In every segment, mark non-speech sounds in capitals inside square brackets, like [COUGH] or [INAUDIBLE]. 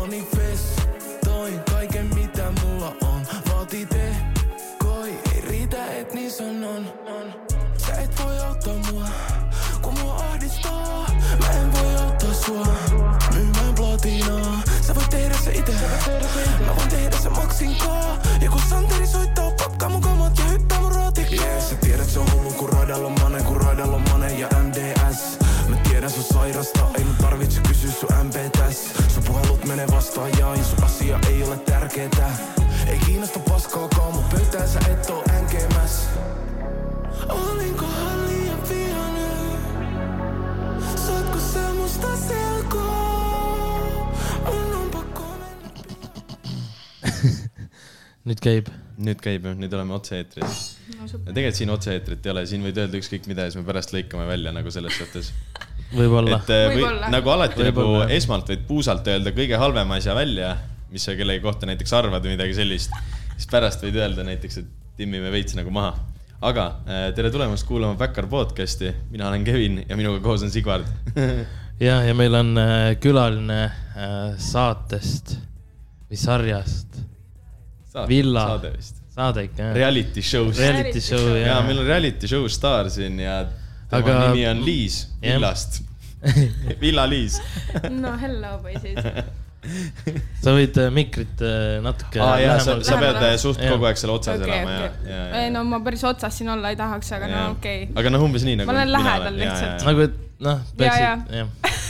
manifestoin kaiken mitä mulla on. Vaati tekoi, ei riitä et niin sanon. Sä et voi auttaa mua, kun mua ahdistaa. Mä en voi auttaa sua, myymään platinaa. Sä voit tehdä se ite, mä voin tehdä se maksinkaan. Nüüd käib. nüüd käib jah, nüüd oleme otse-eetris. no tegelikult siin otse-eetrit ei ole, siin võid öelda ükskõik mida ja siis me pärast lõikame välja nagu selles suhtes. [LAUGHS] võib-olla. et äh, või, Võib-olla. nagu alati nagu Võib-olla, jah. esmalt võid puusalt öelda kõige halvema asja välja, mis sa kellegi kohta näiteks arvad või midagi sellist. siis pärast võid öelda näiteks, et timmime veits nagu maha. aga äh, tere tulemast kuulama Backyard podcast'i, mina olen Kevin ja minuga koos on Sigvard. ja, ja meil on äh, külaline äh, saatest või sarjast, Villa. saade vist. saade ikka jah. Reality show'st. Reality show ja ja meil on reality show staar siin ja tema Aga- nimi on Liis Jah. Villast. [LAUGHS] Villa-Liis. no hello poisid. [LAUGHS] sa võid äh, mikrit äh, natuke aa jaa, sa, sa pead äh, suht Jah. kogu aeg seal otsas okei, elama ja, okei. ja, ei ja. no ma päris otsas siin olla ei tahaks, aga no okei okay.. aga noh, umbes nii nagu. Ma olen lähedal lihtsalt. nagu, et noh, Ja, peaksid, jah. [LAUGHS]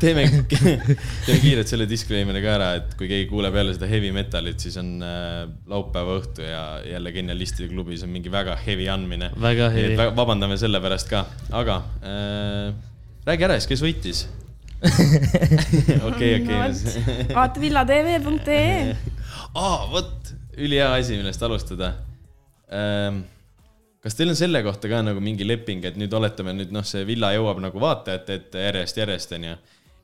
teeme, [LAUGHS] teeme kiirelt selle disclaimer'i ka ära, et kui keegi kuuleb jälle seda heavy metalit, siis on äh, laupäeva õhtu ja jälle Genialistide klubis on mingi väga heavy andmine. Väga heavy. vabandame selle pärast ka, aga äh, räägi ära siis, kes võitis? [LAUGHS] okei, okei. vaata villatv.ee. [LAUGHS] aa, vot, ülihea asi, millest alustada ähm,. Kas teil on selle kohta ka nagu mingi leping, et nüüd oletame nüüd noh, see villa jõuab nagu vaatajate ette järjest, järjest onju.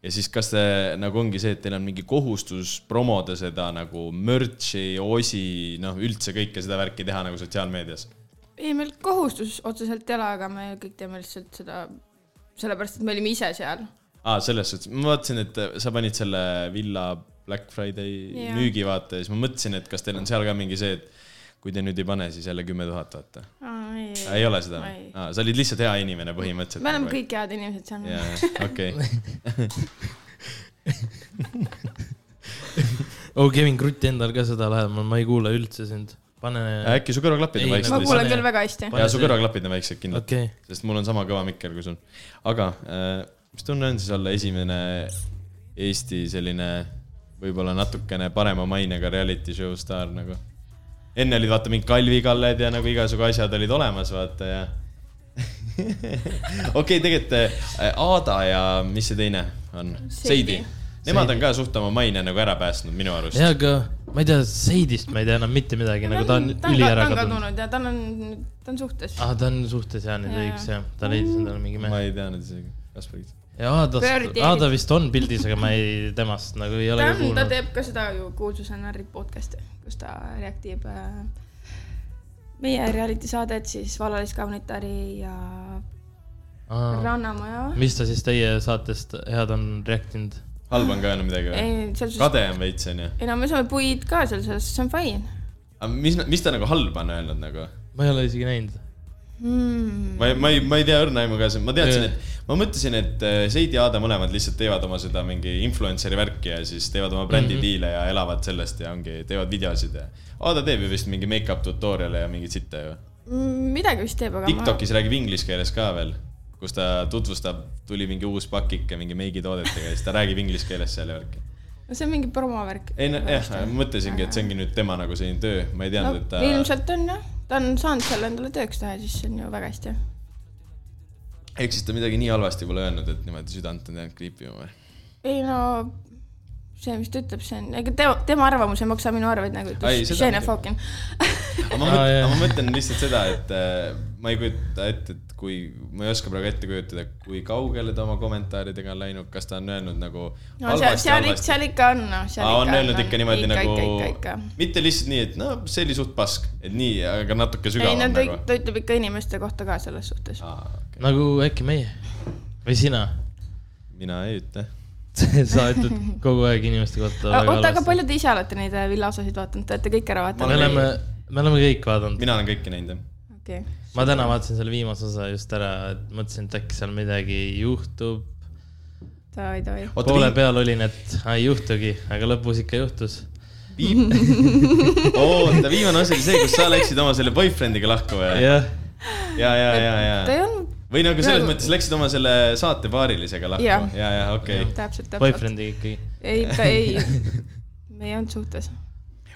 ja siis kas see nagu ongi see, et teil on mingi kohustus promoda seda nagu merch'i, osi, noh üldse kõike seda värki teha nagu sotsiaalmeedias? ei, meil kohustus otseselt ei ole, aga me kõik teeme lihtsalt seda sellepärast, et me olime ise seal. aa, selles suhtes, ma vaatasin, et sa panid selle villa Black Friday Jaa. müügi vaata ja siis ma mõtlesin, et kas teil on seal ka mingi see, et kui te nüüd ei pane, siis jälle kümme tuhat vaata. ei, ei ole seda? Ah, sa olid lihtsalt hea inimene põhimõtteliselt. me oleme kõik head inimesed seal. jaa, okei. [LAUGHS] oh, Kevin Krutti endal ka seda lähemal, ma ei kuule üldse sind. pane. äkki su kõrvaklapid on Ei, väiksed ma kuulen küll väga hästi. jaa, su kõrvaklapid on väiksed kindlalt okay., okei, sest mul on sama kõva mikker kui sul. aga äh, mis tunne on siis olla esimene Eesti selline võib-olla natukene parema mainega reality show staar nagu? Enne olid vaata mingid Kalvi Kalled ja nagu igasugu asjad olid olemas, vaata ja. [LAUGHS] okei, tegelikult äh, Aada ja mis see teine on? Seidi. Nemad on ka suht oma maine nagu ära päästnud minu arust. jaa, aga ma ei tea, Seidist ma ei tea enam mitte midagi, nagu ta on ta on üli ära ta on kadunud. kadunud ja tal on, ta on suhtes. aa, ta on suhtes jah, nüüd Jaa, õigus jaa. jah, ta leidis endale mingi ma mehe. ei teadnud isegi, Kasparit. Ja Aadast Pöördi-, Aada vist on pildis, aga ma ei, temast nagu ei ole ta on, ta teeb ka seda ju kuulsuse narrid podcast'i, kus ta reaktib äh, meie reality saadet siis Vallalist kaunitari ja Rannamaja. mis ta siis teie saatest head on reaktinud? halb on ka öelnud midagi või? suhtes, kade on veits, onju. ei no me saame puid ka seal, selles suhtes see on fine aga mis, mis ta nagu halba on öelnud nagu? ma ei ole isegi näinud. mm.. ma ei, ma ei, ma ei tea õrna aimu ka, ma teadsin, et ma mõtlesin, et äh, Seidi ja Aada mõlemad lihtsalt teevad oma seda mingi influencer'i värki ja siis teevad oma brändidiile ja elavad sellest ja ongi, teevad videosid ja. Aada teeb ju vist mingi make-up tutorial'e ja mingit sitta ju. Mm, midagi vist teeb, aga Tiktokis räägib inglise keeles ka veel, kus ta tutvustab, tuli mingi uus pakike mingi meigitoodetega ja siis ta räägib inglise keeles seal ja värki. ma, see on mingi promovärk. ei no jah, ma mõtlesingi, et see ongi nüüd tema nagu selline töö, ma ei no, teadnud, et ta. ilmselt on jah, ta on saanud selle endale tööks teha, siis see on ju väga hästi. ehk siis ta midagi nii halvasti pole öelnud, et niimoodi südant on jäänud kriipima või? ei no see, mis ta ütleb, see on, ega tema, tema arvamus ei maksa minu arveid, nagu Shane muidugi. Falkin. aga ma mõtlen lihtsalt seda, et äh, ma ei kujuta ette, et kui, ma ei oska praegu ette kujutada, kui kaugele ta oma kommentaaridega on läinud, kas ta on öelnud nagu no seal, seal, seal ikka on, noh, on öelnud ikka niimoodi ikka, nagu mitte lihtsalt nii, et no see oli suht pask, et nii, aga natuke ei sügavam no ta, nagu. ta ütleb ikka inimeste kohta ka selles suhtes. Okay. nagu äkki meie või sina? mina ei ütle. [LAUGHS] saadetud kogu aeg inimeste kohta. oota, aga palju te ise olete neid äh, villaosasid vaadanud, te olete kõik ära me vaadanud? oleme, me oleme kõik vaadanud. mina olen kõiki näinud jah. okei, ma täna vaatasin selle viimase osa just ära, et mõtlesin, et äkki seal midagi juhtub. poole peal olin, et ei juhtugi, aga lõpus ikka juhtus. viim-, [LAUGHS] oota, viimane asi oli see, kus sa läksid oma selle boyfriend'iga lahku või? jah, ja, ja, ja, ja. olnud või nagu selles Nagu- mõttes läksid oma selle saate paarilisega lahku Jah. ja, ja okei okay.. täpselt, täpselt. boyfriend'iga ikkagi. ei, ta ei, [LAUGHS] me ei olnud suhtes.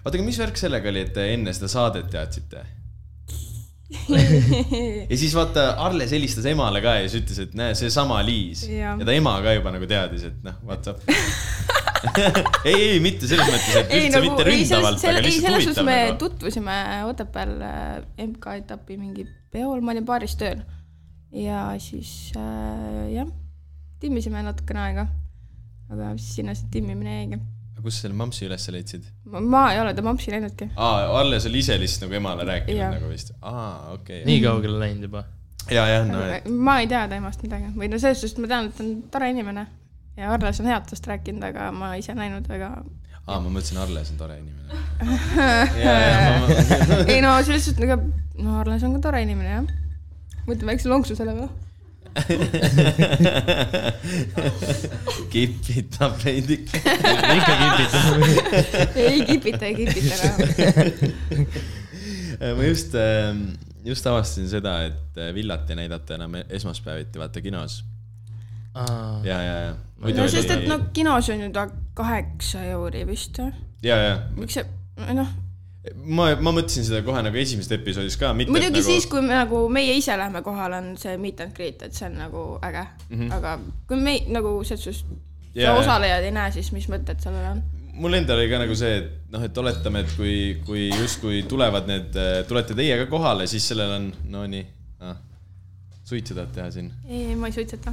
oota, aga mis värk sellega oli, et te enne seda saadet teadsite? [LAUGHS] ja siis vaata, Arles helistas emale ka ja siis ütles, et näe, seesama Liis. Ja ta ema ka juba nagu teadis, et noh, up. ei, ei mitte selles mõttes, et ei üldse nagu, mitte ei ründavalt, aga ei lihtsalt selles suhtes huvitav me nagu. tutvusime Otepääl äh, MK-etapi mingi peol, ma olin baaris tööl. ja siis äh, jah, timmisime natukene aega. aga siis sinna see timmimine jäigi. Aga kus sa selle mampsi üles leidsid? ma ei ole ta mampsi näinudki. aa, Arles oli ise lihtsalt nagu emale rääkinud Jah. nagu vist. aa, okei okay.. nii kaugele läinud juba. ja, jah, no et ma ei tea temast midagi või no selles suhtes ma tean, et ta on tore inimene ja Arles on head tast rääkinud, aga ma ise näinud väga. aa, ma mõtlesin, Arles on tore inimene. ja, ja, ma, ei no selles suhtes nagu, no Arles on ka tore inimene jah. mõtleme väikse lonksu selle peale. [LAUGHS] kipitab veidi. ikka kipid. ei kipita, ei kipita ka. ma just, just avastasin seda, et Villat ei näidata enam esmaspäeviti, vaata kinos. ja, ja, ja. no sest, et noh, kinos on ju ta kaheksa euri vist ja, ja miks see, noh, ma, ma mõtlesin seda kohe nagu esimesest episoodist ka, mitte muidugi et siis, nagu... kui me nagu meie ise lähme kohale, on see meet and greet, et see on nagu äge mm. -hmm. aga kui me nagu selles suhtes yeah, jaa. osalejad ei näe, siis mis mõtted sellel on? mul endal oli ka nagu see, et noh, et oletame, et kui, kui justkui tulevad need, tulete teie ka kohale, siis sellel on, no nii ah,, suitsu tahad teha siin? ei, ei, ma ei suitseta.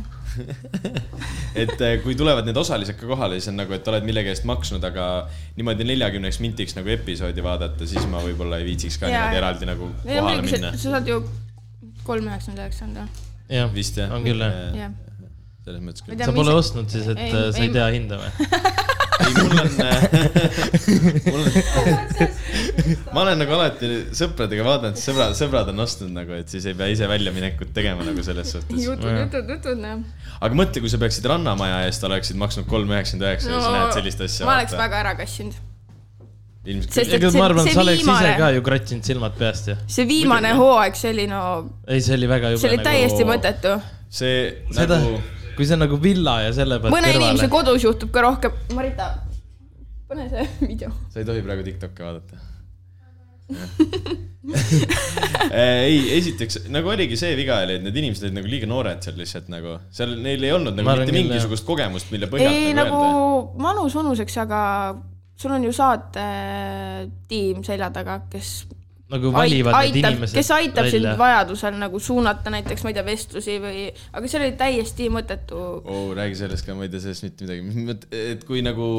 [LAUGHS] et eh, kui tulevad need osalised ka kohale, siis on nagu, et oled millegi eest maksnud, aga niimoodi neljakümneks mintiks nagu episoodi vaadata, siis ma võib-olla ei viitsiks ka Jaa, niimoodi eraldi nagu ja kohale muidugi minna sa, sa saad ju kolm üheksakümmend üheksakümmend või? jah, vist jah? on küll jah. jah. selles mõttes küll. sa pole ise- ostnud siis, et Ei, äh, sa ei, ei tea hinda või? [LAUGHS] [LAUGHS] ei, mul on, [LAUGHS] mul on, ma olen nagu alati sõpradega vaadanud, sõbrad, sõbrad on ostnud nagu, et siis ei pea ise väljaminekut tegema nagu selles suhtes. jutud, jutud, jutud, jah. aga mõtle, kui sa peaksid Rannamaja eest oleksid maksnud kolm üheksakümmend üheksa ja sa näed sellist asja. ma oleks väga ära kassinud. ilmselt Sest- küll. ega see- ma arvan, sa oleks ise viimane- ka ju kratsinud silmad peast ju. see viimane hooaeg, see oli no, ei, see oli väga jube see oli nagu. täiesti mõttetu. see seda nagu, kui see on nagu villa ja selle pealt mõne inimese kõrvale. kodus juhtub ka rohkem. Marita, pane see [LAUGHS] video. sa ei tohi praegu Tiktoki vaadata. [LAUGHS] ei, esiteks nagu oligi see viga oli, et need inimesed olid nagu liiga noored seal lihtsalt nagu, seal neil ei olnud nagu mitte mingisugust kogemust, mille põhjalt ei nagu nagu öelda. manus vanuseks, aga sul on ju saatetiim selja taga, kes nagu valivad need aitab, inimesed kes aitab sind välja. vajadusel nagu suunata näiteks, ma ei tea, vestlusi või, aga see oli täiesti mõttetu. oh,. räägi sellest ka, ma ei tea sellest mitte midagi, et kui nagu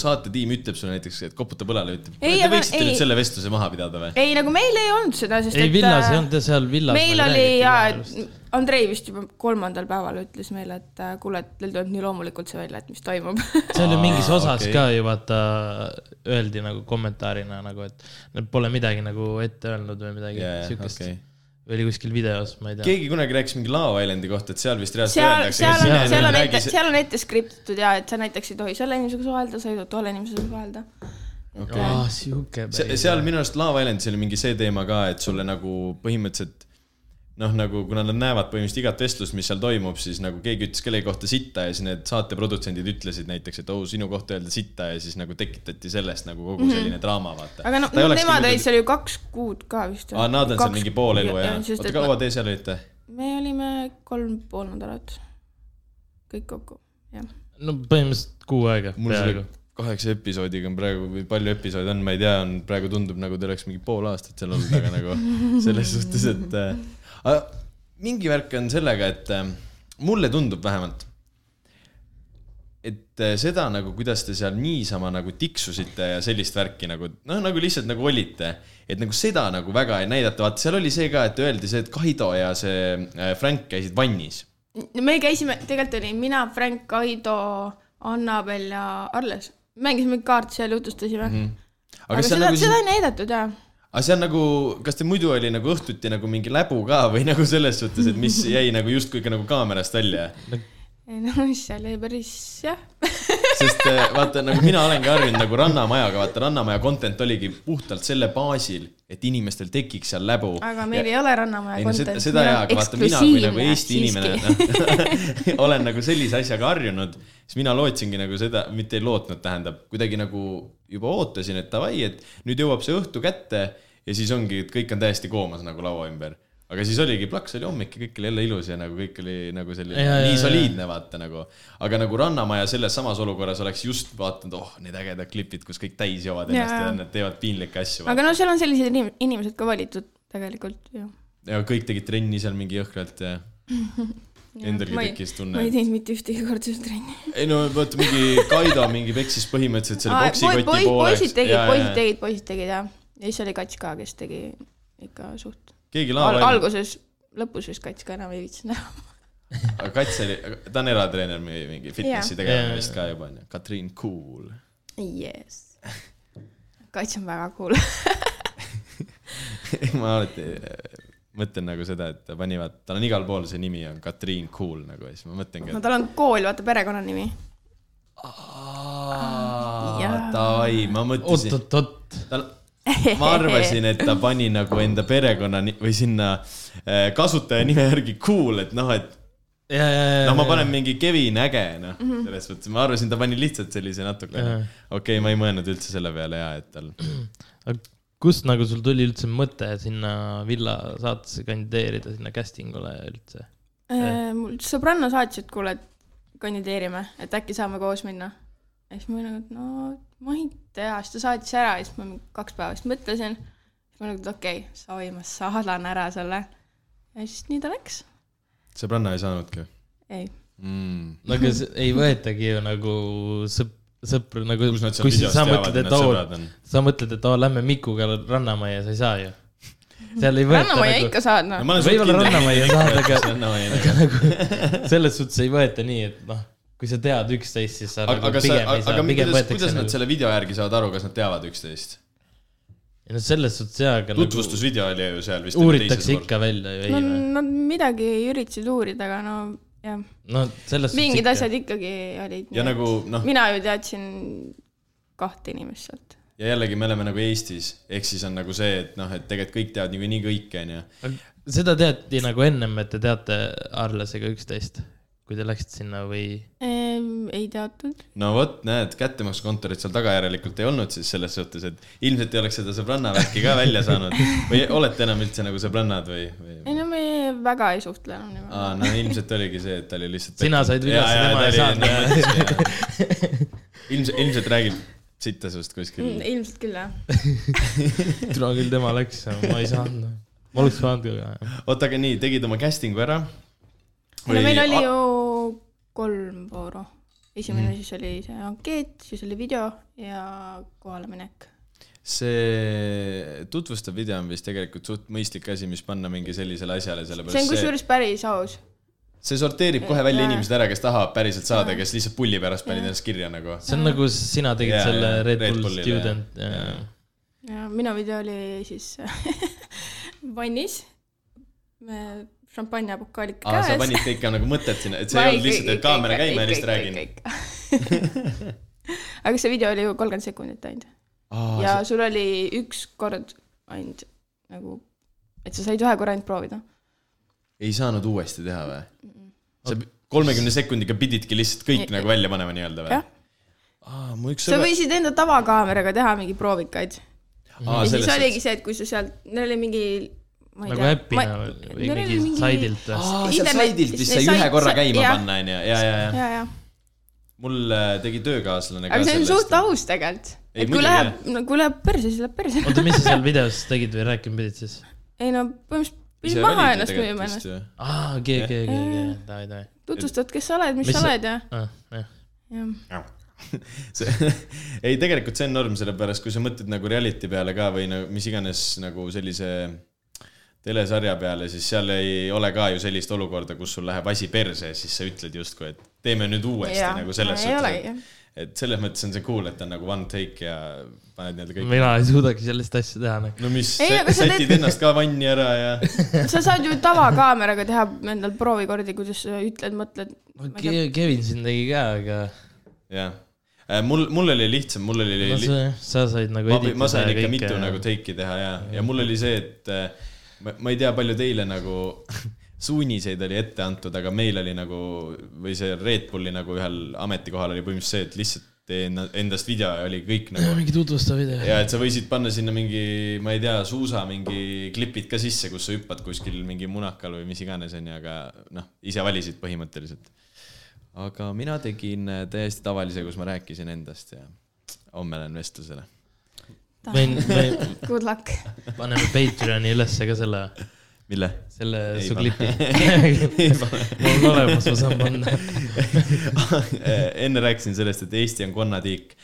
saatetiim ütleb sulle näiteks, et koputa põlale, ütleb, Ei, te aga võiksite ei. nüüd selle vestluse maha pidada või? ei, nagu meil ei olnud seda, sest ei, et villas ei äh, olnud seal villas. meil oli ja, et Andrei vist juba kolmandal päeval ütles meile, et äh, kuule, et teil tuleb nii loomulikult see välja, et mis toimub. see oli mingis osas okay. ka ju vaata, öeldi nagu kommentaarina nagu, et nad pole midagi nagu ette öelnud või midagi yeah, siukest okay.. või oli kuskil videos, ma ei tea. keegi kunagi rääkis mingi Lao Islandi kohta, et seal vist reaalselt seal, seal on, seal on ette, seal on ette skriptitud ja et sa näiteks ei tohi selle inimesega suhelda, sa ei tohi tolle inimesega suhelda. aa, siuke. Se- seal minu arust Lava Islandis oli mingi see teema ka, et sulle nagu põhimõtteliselt noh, nagu kuna nad näevad põhimõtteliselt igat vestlust, mis seal toimub, siis nagu keegi ütles kellegi kohta sitta ja siis need saate produtsendid ütlesid näiteks, et oh, sinu kohta öelda sitta ja siis nagu tekitati sellest nagu kogu selline draama, vaata. Mhm. aga no Ta ei olekski nemad olid seal ju kaks kuud ka vist. aa, nad on seal mingi pool elu ja, sest oota, kaua te seal olite? me olime kolm pool nädalat, kõik kokku, jah. no põhimõtteliselt kuu aega mul selle peaaegu. Kaheksa episoodiga on praegu, või palju episoode on, ma ei tea, on praegu tundub nagu te oleks mingi pool aastat seal olnud, aga nagu [LAUGHS] selles suhtes, et äh, mingi värk on sellega, et äh, mulle tundub vähemalt, et äh, seda nagu, kuidas te seal niisama nagu tiksusite ja sellist värki nagu noh, nagu lihtsalt nagu olite, et nagu seda nagu väga ei näidata, vaata seal oli see ka, et öeldi see, et Kaido ja see äh, Frank käisid vannis. me käisime, tegelikult oli mina, Frank, Kaido, Annabel ja Arles. Mängisime kaarte seal, jutustasime mm. -hmm. Aga aga seda, nagu seda ei näidatud jaa. aga see on nagu, kas teil muidu oli nagu õhtuti nagu mingi läbu ka või [LAUGHS] nagu selles suhtes, et mis jäi nagu justkui ka nagu kaamerast välja? ei no seal oli päris jah. [LAUGHS] sest äh, vaata, nagu mina olengi harjunud nagu Rannamajaga, vaata Rannamaja content oligi puhtalt selle baasil, et inimestel tekiks seal läbu. aga meil ei ole Rannamaja no seda, jaa, aga vaata mina kui nagu Eesti inimene no, [LAUGHS] olen nagu sellise asjaga harjunud, siis mina lootsingi nagu seda, mitte ei lootnud, tähendab kuidagi nagu juba ootasin, et davai, et nüüd jõuab see õhtu kätte ja siis ongi, et kõik on täiesti koomas nagu laua ümber. Aga siis oligi, plaks oli hommik ja kõik oli jälle ilus ja nagu kõik oli nagu selline Ja, nii ja. soliidne, vaata nagu. aga nagu Rannamaja selles samas olukorras oleks just vaadanud, oh, need ägedad klipid, kus kõik täis joovad ennast ja, ja nad teevad piinlikke asju. aga no seal on sellised inim- inimesed ka valitud tegelikult ju. ja kõik tegid trenni seal mingi jõhkralt ja [LAUGHS] endalgi tekkis tunne ma ei teinud mitte ühtegi korda seda trenni. ei no vaata mingi Kaido mingi peksis põhimõtteliselt selle poksikoti pooleks. poisid tegid, poisid tegid, poisid tegid jah. ja siis oli Kats ka, kes tegi ikka suht keegi Al. laval, alguses, lõpus vist Kats ka enam ei viitsinud ära. [LAUGHS] aga Kats oli, ta on eratreener, mingi fitnessi tegelane vist ka juba onju, Katriin Cool. Yes. Kats on väga cool. [LAUGHS] ma alati äh, mõtlen nagu seda, et ta pani, vaata, tal on igal pool see nimi on Katriin Cool nagu ja siis ma mõtlengi, no et tal on kool, vaata perekonnanimi. davai, ma mõtlesin, oot-oot-oot. tal, ma arvasin, et ta pani nagu enda perekonna või sinna äh, kasutaja nime järgi Cool, et noh, et ja, ja, ja. no ma panen mingi Kevin Äge, noh, selles mõttes, ma arvasin, ta pani lihtsalt sellise natuke, Jaa. okei okay,, ma ei mõelnud üldse selle peale ja, et tal, [CLEARS THROAT] kust nagu sul tuli üldse mõte sinna Villa saatesse kandideerida, sinna casting ule üldse? mul sõbranna saatis, et kuule, et kandideerime, et äkki saame koos minna. Ja siis ma olin nagu, et no ma ei tea, siis ta saatis ära ja siis ma mingi kaks päeva vist mõtlesin. siis ma olin nagu, et okei okay,, savi, ma saadan ära selle. ja siis nii ta läks. sõbranna ei saanudki ei, mm.. no aga ei võetagi ju nagu sõp-, sõpru nagu, kui sa mõtled, et oo, sa mõtled, et oo, lähme Mikuga Rannamajja, sa ei saa ju. seal ei võeta Rannamaja nagu ikka saad, no noh. Võib-olla Rannamajja saad, aga- [LAUGHS] Rannamajja aga nagu [LAUGHS] selles suhtes ei võeta nii, et noh, kui sa tead üksteist, siis sa aga, nagu aga sa, pigem ei aga saa, aga pigem kuidas, võetakse kuidas nad nagu. selle video järgi saavad aru, kas nad teavad üksteist? no selles suhtes jaa, aga nagu tutvustusvideo oli ju seal vist. uuritakse ikka välja ju, no ei või? nad midagi üritasid uurida, aga no jah, no selles suhtes mingid ikka. asjad ikkagi olid. ja nagu noh, mina ju teadsin kahte inimest sealt. ja jällegi me oleme nagu Eestis, ehk siis on nagu see, et noh, et tegelikult kõik teavad niikuinii kõike, onju. seda teati nagu ennem, et te teate Arlasega üksteist, kui te läksite sinna või? Ehm, ei teatud. no vot, näed, kättemaksukontorit seal taga järelikult ei olnud siis selles suhtes, et ilmselt ei oleks seda sõbranna värki ka välja saanud või olete enam üldse nagu sõbrannad või, või?? ei no me väga ei suhtle enam niimoodi. aa, no ilmselt oligi see, et ta oli lihtsalt. Sina said ja tema ei saanud. ilmselt, ilmselt räägib sitta sinust kuskil Mm, ilmselt küll jah. [LAUGHS] tule küll, tema läks, ma ei saanud. ma oleks saanud ka. oota, aga nii, tegid oma casting'u ära? No meil oli ju kolm vooru. esimene mm. siis oli see ankeet, siis oli video ja kohaleminek. see tutvustav video on vist tegelikult suht mõistlik asi, mis panna mingi sellisele asjale, see on sellepärast see, kusjuures päris aus. see sorteerib kohe välja Jaa. inimesed ära, kes tahavad päriselt saada, kes lihtsalt pulli pärast panid ennast kirja nagu. see on nagu sina tegid Jaa, selle Red Red Bull Bullile, Student ja Jaa. ja minu video oli siis [LAUGHS] vannis. me šampanjapokaalid aa, sa käes. panid ka ikka nagu mõtet sinna, et see ei olnud lihtsalt, et kaamera käima ja lihtsalt räägin. [LAUGHS] aga see video oli ju kolmkümmend sekundit ainult ja sul oli üks kord ainult nagu, et sa said ühe korra ainult proovida. ei saanud uuesti teha või? sa kolmekümne sekundiga pididki lihtsalt kõik Ei- nagu välja panema nii-öelda või aa, mu üks sa sõber, võisid enda tavakaameraga teha mingi proovikaid. ja siis oligi see, et kui sa sealt, neil oli mingi. Nagu äpina või või mingi saidilt või? aa, sealt saidilt vist sai ühe korra käima jah. panna, onju, ja, ja, ja. ja, ja, mul äh, tegi töökaaslane ka aga see on suht aus tegelikult. Ei, et kui läheb, no kui läheb perse, siis läheb perse. oota, mis sa seal videos tegid või rääkima pidid siis? ei no põhimõtteliselt Ise pidid maha ennast müüma ennast. aa, okei, okei, okei, okei, davai, davai. tutvustad, kes sa oled, mis sa oled ja, jah, jah. see, ei tegelikult see on norm, sellepärast kui sa mõtled nagu reality peale ka või nagu mis iganes nagu sellise telesarja peale, siis seal ei ole ka ju sellist olukorda, kus sul läheb asi perse, siis sa ütled justkui, et teeme nüüd uuesti Jaa, nagu selles suhtes et, selles mõttes on see cool, et on nagu one take ja paned nii-öelda kõik. mina ei suudagi sellist asja teha nagu. no mis, sa sätid teed- ennast ka vanni ära ja [LAUGHS] sa saad ju tavakaameraga teha endal proovikordi, kuidas sa ütled, mõtled. Kevin siin tegi ka, aga jah. mul, mul oli lihtsam, mul oli no see, sa said nagu ma, ma sain ja ikka kõike mitu ja- nagu take'i teha ja, ja mul oli see, et äh, ma, ei tea, palju teile nagu suuniseid oli ette antud, aga meil oli nagu või see Red Bulli nagu ühel ametikohal oli põhimõtteliselt see, et lihtsalt tee endast video ja oli kõik nagu mingi tutvustav video. ja et sa võisid panna sinna mingi, ma ei tea, suusa mingi klipid ka sisse, kus sa hüppad kuskil mingi munakal või mis iganes onju, aga noh, ise valisid põhimõtteliselt. aga mina tegin äh, täiesti tavalise, kus ma rääkisin endast ja homme lähen vestlusele. võin, võin, Good luck. paneme Patreoni ülesse ka selle, mille? selle Ei su klipi. [LAUGHS] mul on olemas, ma saan panna. [LAUGHS] enne rääkisin sellest, et Eesti on konnatiik.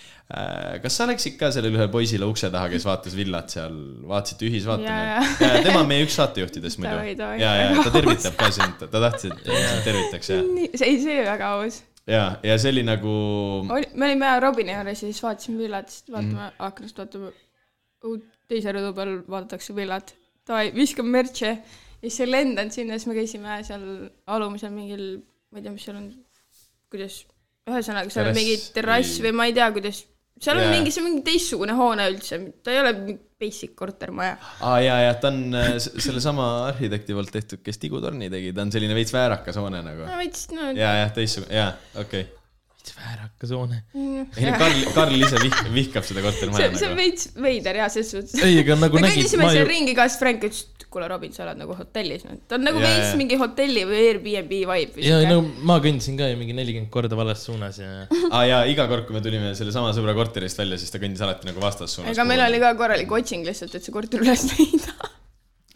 kas sa läksid ka sellele ühele poisile ukse taha, kes vaatas villat seal, vaatasite ühisvaatamine? tema on meie üks saatejuhtidest muidu. Ja, ja ta tervitab ka sind, ta tahtis, et sind tervitaks ja, see, see oli väga aus. ja, ja see oli nagu me olime Robini juures ja siis vaatasime villat, siis vaatame mm. aknast, vaatame. Teise rõdu peal vaadatakse villat. davai, viskame mertši. ja siis see lendan sinna, siis me käisime seal alumisel mingil, ma ei tea, mis seal on, kuidas, ühesõnaga seal on mingi terrass või- ma ei tea, kuidas, seal on Jaa. mingi, see on mingi teistsugune hoone üldse, ta ei ole basic kortermaja. aa ja, ja ta on äh, sellesama arhitekti poolt tehtud, kes Tigu torni tegi, ta on selline veits väärakas hoone nagu. no veits, no. ja, jah, teistsugune, jaa, okei okay.. Veits väärakas hoone. ei no Karl, Karl ise vih-, vihkab seda kortermaja see, see on nagu. veits veider jah, selles suhtes. ei, aga nagu me nägid, kõndisime ma seal ju, ringi ka, siis Frank ütles, et kuule, Robin, sa oled nagu hotellis, ta on nagu Jaa, veits jaa. mingi hotelli või Airbnb vibe ja no ma kõndisin ka ju mingi nelikümmend korda vales suunas ja [LAUGHS] aa jaa, iga kord, kui me tulime sellesama sõbra korterist välja, siis ta kõndis alati nagu vastassuunas. ega meil oli ka korralik otsing lihtsalt, et see korter üles [LAUGHS] leida.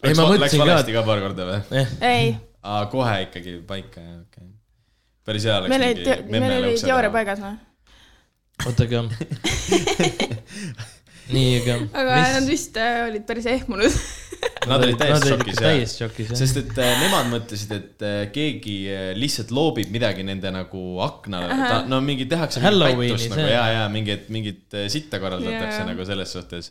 Ei, ma Läks mõtlesin ka, valesti ka paar korda või? ei, aa, kohe ikkagi paika, jah, okei okay.. Päris hea oleks meil oli, meil oli teooria. paigas, noh. oota, aga [LAUGHS] nii, aga aga nad vist äh, olid päris ehmunud. Nad olid täiesti šokis, jah. täiesti šokis, jah. sest et äh, nemad mõtlesid, et äh, keegi äh, lihtsalt loobib midagi nende nagu aknale, no mingi tehakse nagu ja, ja mingit, mingit äh, sitta korraldatakse Jaa. nagu selles suhtes.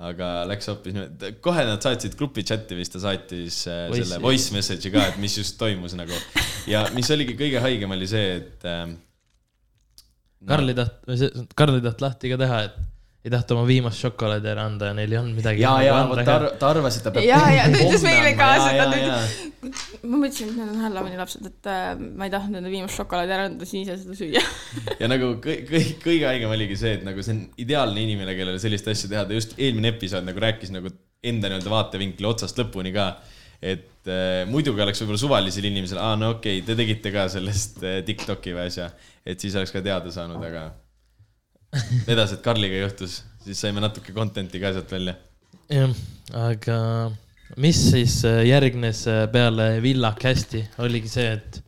Aga läks hoopis niimoodi, kohe nad saatsid grupi chati vist, ta saatis äh, Voice'i. selle voice message'i ka, et mis just toimus nagu. ja mis oligi kõige haigem, oli see, et äh, Karl ei taht-, Karl ei tahtnud lahti ka teha, et ei tahtnud oma viimast šokolaadi ära anda ja neil ei olnud midagi. ja, ja vot ta arv-, ta arvas, et ta peab. ja, ja ta ütles meile ka seda, ta ja, ütles, ma mõtlesin, et need on Halloweeni lapsed, et äh, ma ei tahtnud nende viimast šokolaadi ära anda, siis ise seda süüa. ja nagu kõik, kõik, kõige haigem oligi see, et nagu see on ideaalne inimene, kellele sellist asja teha, ta just eelmine episood nagu rääkis nagu enda nii-öelda vaatevinkli otsast lõpuni ka. et äh, muidugi oleks võib-olla suvalisel inimesel, aa no okei okay,, te tegite ka sellest äh, Tiktoki või asja, et siis oleks ka teada saanud, aga vedas, et Karliga juhtus, siis saime natuke content'i ka sealt välja. jah, aga mis siis äh, järgnes äh, peale Villa Casti, oligi see, et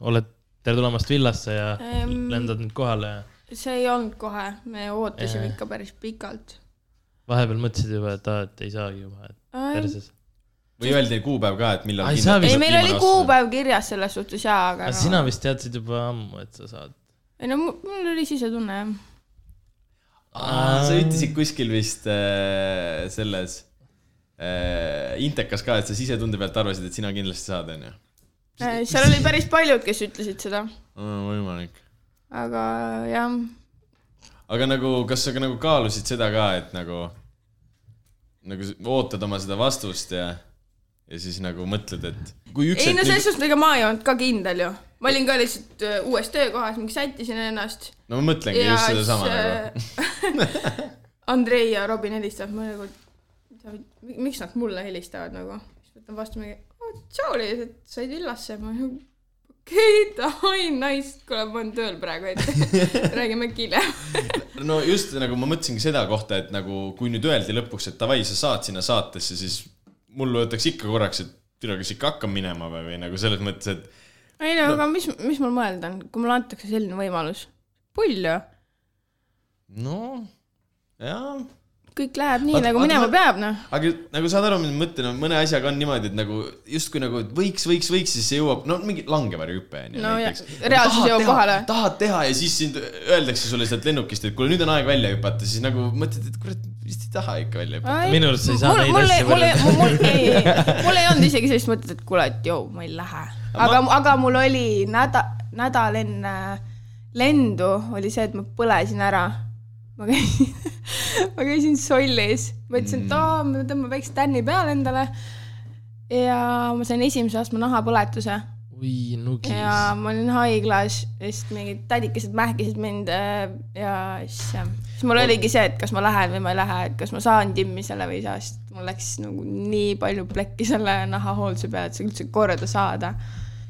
oled, tere tulemast villasse ja Ehm. lendad nüüd kohale ja see ei olnud kohe, me ootasime Jaa. ikka päris pikalt. vahepeal mõtlesid juba, et aa, et ei saagi juba, et perses. või öeldi kuupäev ka, et millal. Ei, meil oli. kuupäev kirjas selles suhtes jaa, aga aga no. sina vist teadsid juba ammu, et sa saad. ei no mul mul oli sisetunne jah. Sa ütlesid kuskil vist äh, selles äh, Intekas ka, et sa sisetunde pealt arvasid, et sina kindlasti saad, onju. Äh, seal oli päris paljud, kes ütlesid seda, võimalik. aga jah, aga nagu, kas sa ka nagu kaalusid seda ka, et nagu, nagu ootad oma seda vastust ja, ja siis nagu mõtled, et kui üks ei no selles suhtes, ega ma ei olnud ka kindel ju. ma olin ka lihtsalt äh, uues töökohas, mingi sättisin ennast. no ma mõtlengi ja just sedasama siis nagu. [LAUGHS] [LAUGHS] Andrei ja Robin helistavad mulle nagu, miks nad mulle helistavad nagu. siis võtan vastu mingi, tšau, et said villasse. ma nagu, okei, davai, nice, kuule, ma olen tööl praegu, et [LAUGHS] räägime äkki hiljem. [LAUGHS] no just nagu ma mõtlesingi seda kohta, et nagu kui nüüd öeldi lõpuks, et davai, sa saad sinna saatesse, siis mul võtaks ikka korraks, et tere, kas ikka hakkan minema või, või nagu selles mõttes, et ei no aga mis, mis mul mõelda on, kui mulle antakse selline võimalus, pull ju. No jaa, kõik läheb nii nagu minema ma- peab, noh. aga nagu saad aru, mis ma mõtlen, mõne asjaga on niimoodi, et nagu justkui nagu et võiks, võiks, võiks, siis see jõuab, no mingi langevarjuhüpe on ju No ja- näiteks. reaalsus jõuab kohale. tahad teha ja siis sind öeldakse sulle sealt lennukist, et kuule, nüüd on aeg välja hüpata, siis nagu mõtled, et kurat, vist ei taha ikka välja hüpata. Minu arust sa ei saa neid mul, asju mul, võrrelda. mul, ei, [LAUGHS] mul ei olnud isegi sellist mõtet, et kuule, et jõu, ma ei lähe. aga, aga mul oli nädal, nädal enne lendu oli see, et ma põlesin ära. Ma käisin, [LAUGHS] ma käisin Sollis, mõtlesin, et aa, ma tõmban väikse tänni peale endale. ja ma sain esimese astme nahapõletuse oi, nugis. ja ma olin haiglas, sest mingid tädikesed mähkisid mind äh, ja siis siis mul oligi see, et kas ma lähen või ma ei lähe, et kas ma saan timmi selle või ei saa, sest mul läks nagu nii palju plekki selle nahahoolduse peale, et see üldse korda saada.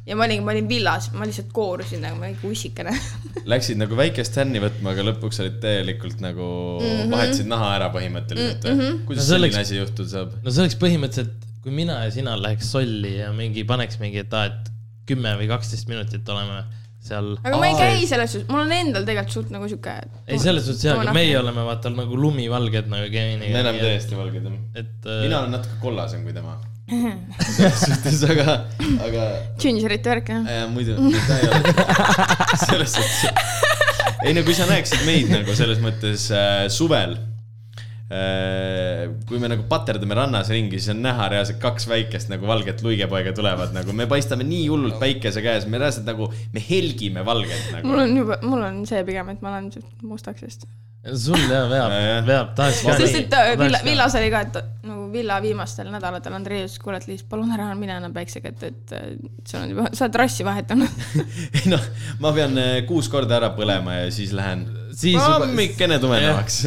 Ja ma olin, ma olin villas, ma lihtsalt koorusin nagu mingi ussikene. [LAUGHS] Läksid nagu väikest hänni võtma, aga lõpuks olid täielikult nagu mm. -hmm. vahetasid naha ära põhimõtteliselt mm -hmm.? kuidas No selline oleks- asi juhtuda saab? no see oleks põhimõtteliselt, kui mina ja sina läheks solli ja mingi paneks mingi, et aa, et kümme või kaksteist minutit oleme seal. aga ma ei käi selles suhtes, mul on endal tegelikult suht nagu sihuke. ei, selles suhtes jaa, aga meie oleme vaata nagu lumivalged nagu Keviniga. me oleme täiesti valged jah. et mina äh, olen natuke kollasem kui tema. Selles suhtes, aga, aga Gingerite värk jah. muidu, ta ei ole. selles suhtes. ei no kui sa näeksid meid nagu selles mõttes äh, suvel äh,. kui me nagu paterdame rannas ringi, siis on näha reaalselt kaks väikest nagu valget luigepoega tulevad nagu, me paistame nii hullult päikese käes, me reaalselt nagu, me helgime valgelt mul nagu. on juba, mul on see pigem, et ma olen mustaks just. sul jah veab Ja, veab, tahaks ka. sest et Villa, Villas oli ka, et Villa viimastel nädalatel Andrei ütles, kuule, et lihtsalt palun ära mine enam päiksega, et, et sul on juba, sa oled rassi vahetanud. [LAUGHS] ei noh, ma pean äh, kuus korda ära põlema ja siis lähen siis juba, hommikene tumedamaks.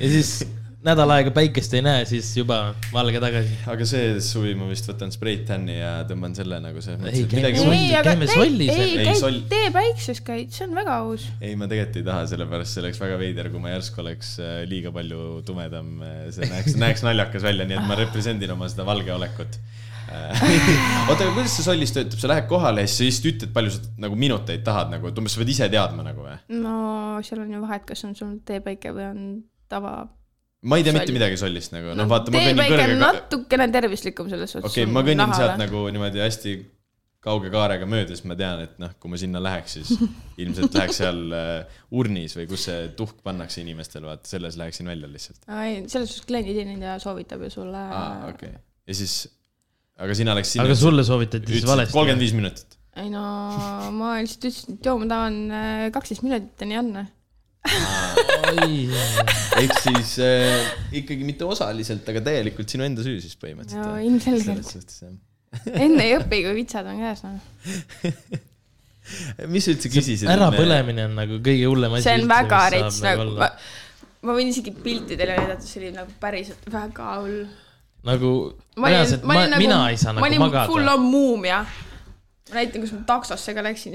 ja siis nädal aega päikest ei näe, siis juba valge tagasi. aga see suvi ma vist võtan sprayt tänni ja tõmban selle nagu mõttes, Ei, käime sollis, ei, ei, käid soll-, tee päikses käid, see on väga aus. ei, ma tegelikult ei taha, sellepärast see oleks väga veider, kui ma järsku oleks äh, liiga palju tumedam, see näeks, [LAUGHS] näeks naljakas välja, nii et ma represendin oma seda valge olekut. [LAUGHS] oota, aga kuidas see sollis töötab, sa lähed kohale ja siis sa lihtsalt ütled, palju sa nagu minuteid tahad nagu, et umbes sa pead ise teadma nagu või? no seal on ju vahet, kas on sul teepäike või on tava. Ma ei tea mitte midagi sollist nagu, noh vaata, on kõrgega. natukene tervislikum selles suhtes. okei okay,, ma kõnnin sealt. nagu niimoodi hästi kauge kaarega mööda, siis ma tean, et noh, kui ma sinna läheks, siis [LAUGHS] ilmselt läheks seal äh, urnis või kus see tuhk pannakse inimestele, vaata selles läheksin välja lihtsalt. ei, selles suhtes klienditeenindaja soovitab ju sulle. aa, okei okay.. ja siis, aga sina läks sinna. aga sulle soovitati siis valesti? kolmkümmend viis minutit. ei no ma lihtsalt ütlesin, et joo, ma tahan äh, kaksteist minutit on Janne. [LAUGHS] ehk siis äh, ikkagi mitte osaliselt, aga täielikult sinu enda süü siis no põhimõtteliselt. ilmselgelt. suhtes jah. enne ei õpi, kui vitsad on käes noh. [LAUGHS] mis sa üldse küsisid? ärapõlemine on nagu kõige hullem asi. see on väga rets nagu, ma, ma võin isegi piltidele näidata, see oli nagu päriselt väga hull. nagu ma olin, reaalselt, ma ma, olin nagu, mina ei saa ma nagu olin magada full. on muumia. Ma näitan, kus ma taksosse ka läksin.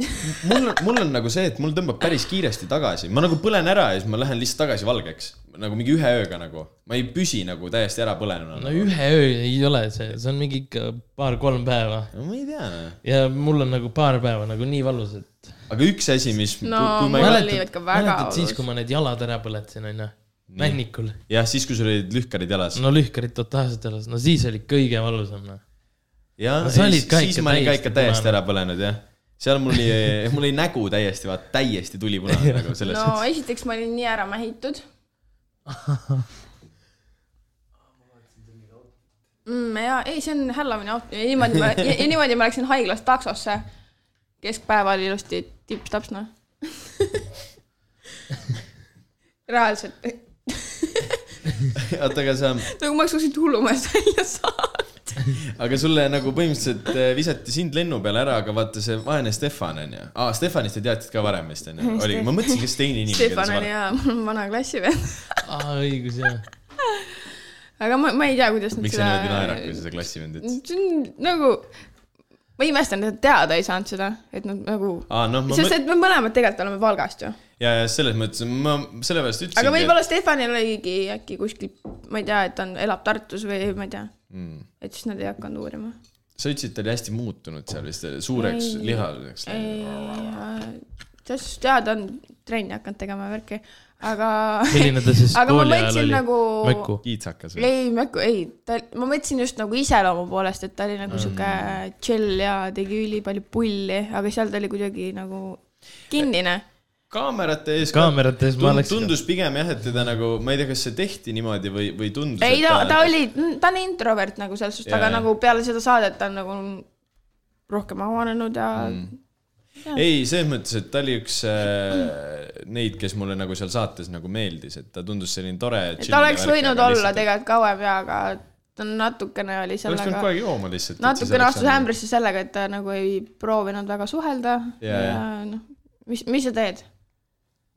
mul on, mul on nagu see, et mul tõmbab päris kiiresti tagasi, ma nagu põlen ära ja siis ma lähen lihtsalt tagasi valgeks. nagu mingi ühe ööga nagu, ma ei püsi nagu täiesti ära põlenuna no nagu.. ühe öö ei ole see, see on mingi ikka paar-kolm päeva no ma ei tea. ja mul on nagu paar päeva nagu nii valus, et. aga üks asi, mis No kui ma mul oli ikka väga mäletad siis, valus. kui ma need jalad ära põletasin, onju, männikul. jah, siis kui sul olid lühkarid jalas. no lühkarid totaalselt jalas, no siis oli kõige valusam, noh. Jah no siis ma olin ka täiesti ikka täiesti punane. ära põlenud jah. seal mul oli, [LAUGHS] mul oli nägu täiesti, vaata täiesti tulipunane nagu selles no suhtes. esiteks ma olin nii ära mähitud. [LAUGHS] mm,. ja ei, see on Halloweeni auto ja niimoodi ma, ja, niimoodi ma läksin haiglast taksosse. keskpäeval ilusti tipp-taps noh. [LAUGHS] reaalselt, oota, aga sa, nagu ma oleks kuskilt hullumajast välja saanud. [LAUGHS] aga sulle nagu põhimõtteliselt eh, visati sind lennu peale ära, aga vaata see vaene Stefan onju. aa, Stefanist te teadsite ka varem vist onju? oligi, ma mõtlesin, kes teine inimene. Stefan oli hea, vana klassivend. [LAUGHS] aa, õigus, jah. aga ma, ma ei tea, kuidas nad miks sa niimoodi naerad, kui sa seda klassivend ütlesid? see on nagu, ma imestan, et nad teada ei saanud seda, et nad nagu, noh, ma sest et me mõlemad tegelikult oleme Valgast ju. ja, ja selles mõttes ma sellepärast ütlesingi. aga võib-olla Stefanil oligi äkki kuskil, ma ei tea, et ta on, elab Tartus või ma ei tea, mm.. et siis nad ei hakanud uurima. sa ütlesid, et ta oli hästi muutunud seal vist, suureks lihaliseks ei, sest jaa, ta on trenni hakanud tegema ja värki, aga, [LAUGHS] milline ta siis [LAUGHS] aga ma kooli ajal oli? nagu. mökku. kiitsakas või? ei, Mökku, ei, ta, ma mõtlesin just nagu iseloomu poolest, et ta oli nagu sihuke chill ja tegi ülipalju pulli, aga seal ta oli kuidagi nagu kinnine. Kaamerate ees. Kaamerate ees ma oleks- tundus pigem jah, et teda nagu, ma ei tea, kas see tehti niimoodi või, või tundus. ei, ta, ta oli, ta on introvert nagu selles suhtes, aga nagu peale seda saadet ta on nagu rohkem avanenud ja mm. ei, selles mõttes, et ta oli üks äh, neid, kes mulle nagu seal saates nagu meeldis, et ta tundus selline tore. ta oleks võinud olla. tegelikult kauem ja, aga ta natukene oli ta oleks pidanud sellega kogu, aeg jooma lihtsalt. natukene astus. ämbrisse sellega, et ta nagu ei proovinud väga suhelda Jaa, ja jaa. noh, mis, mis sa teed?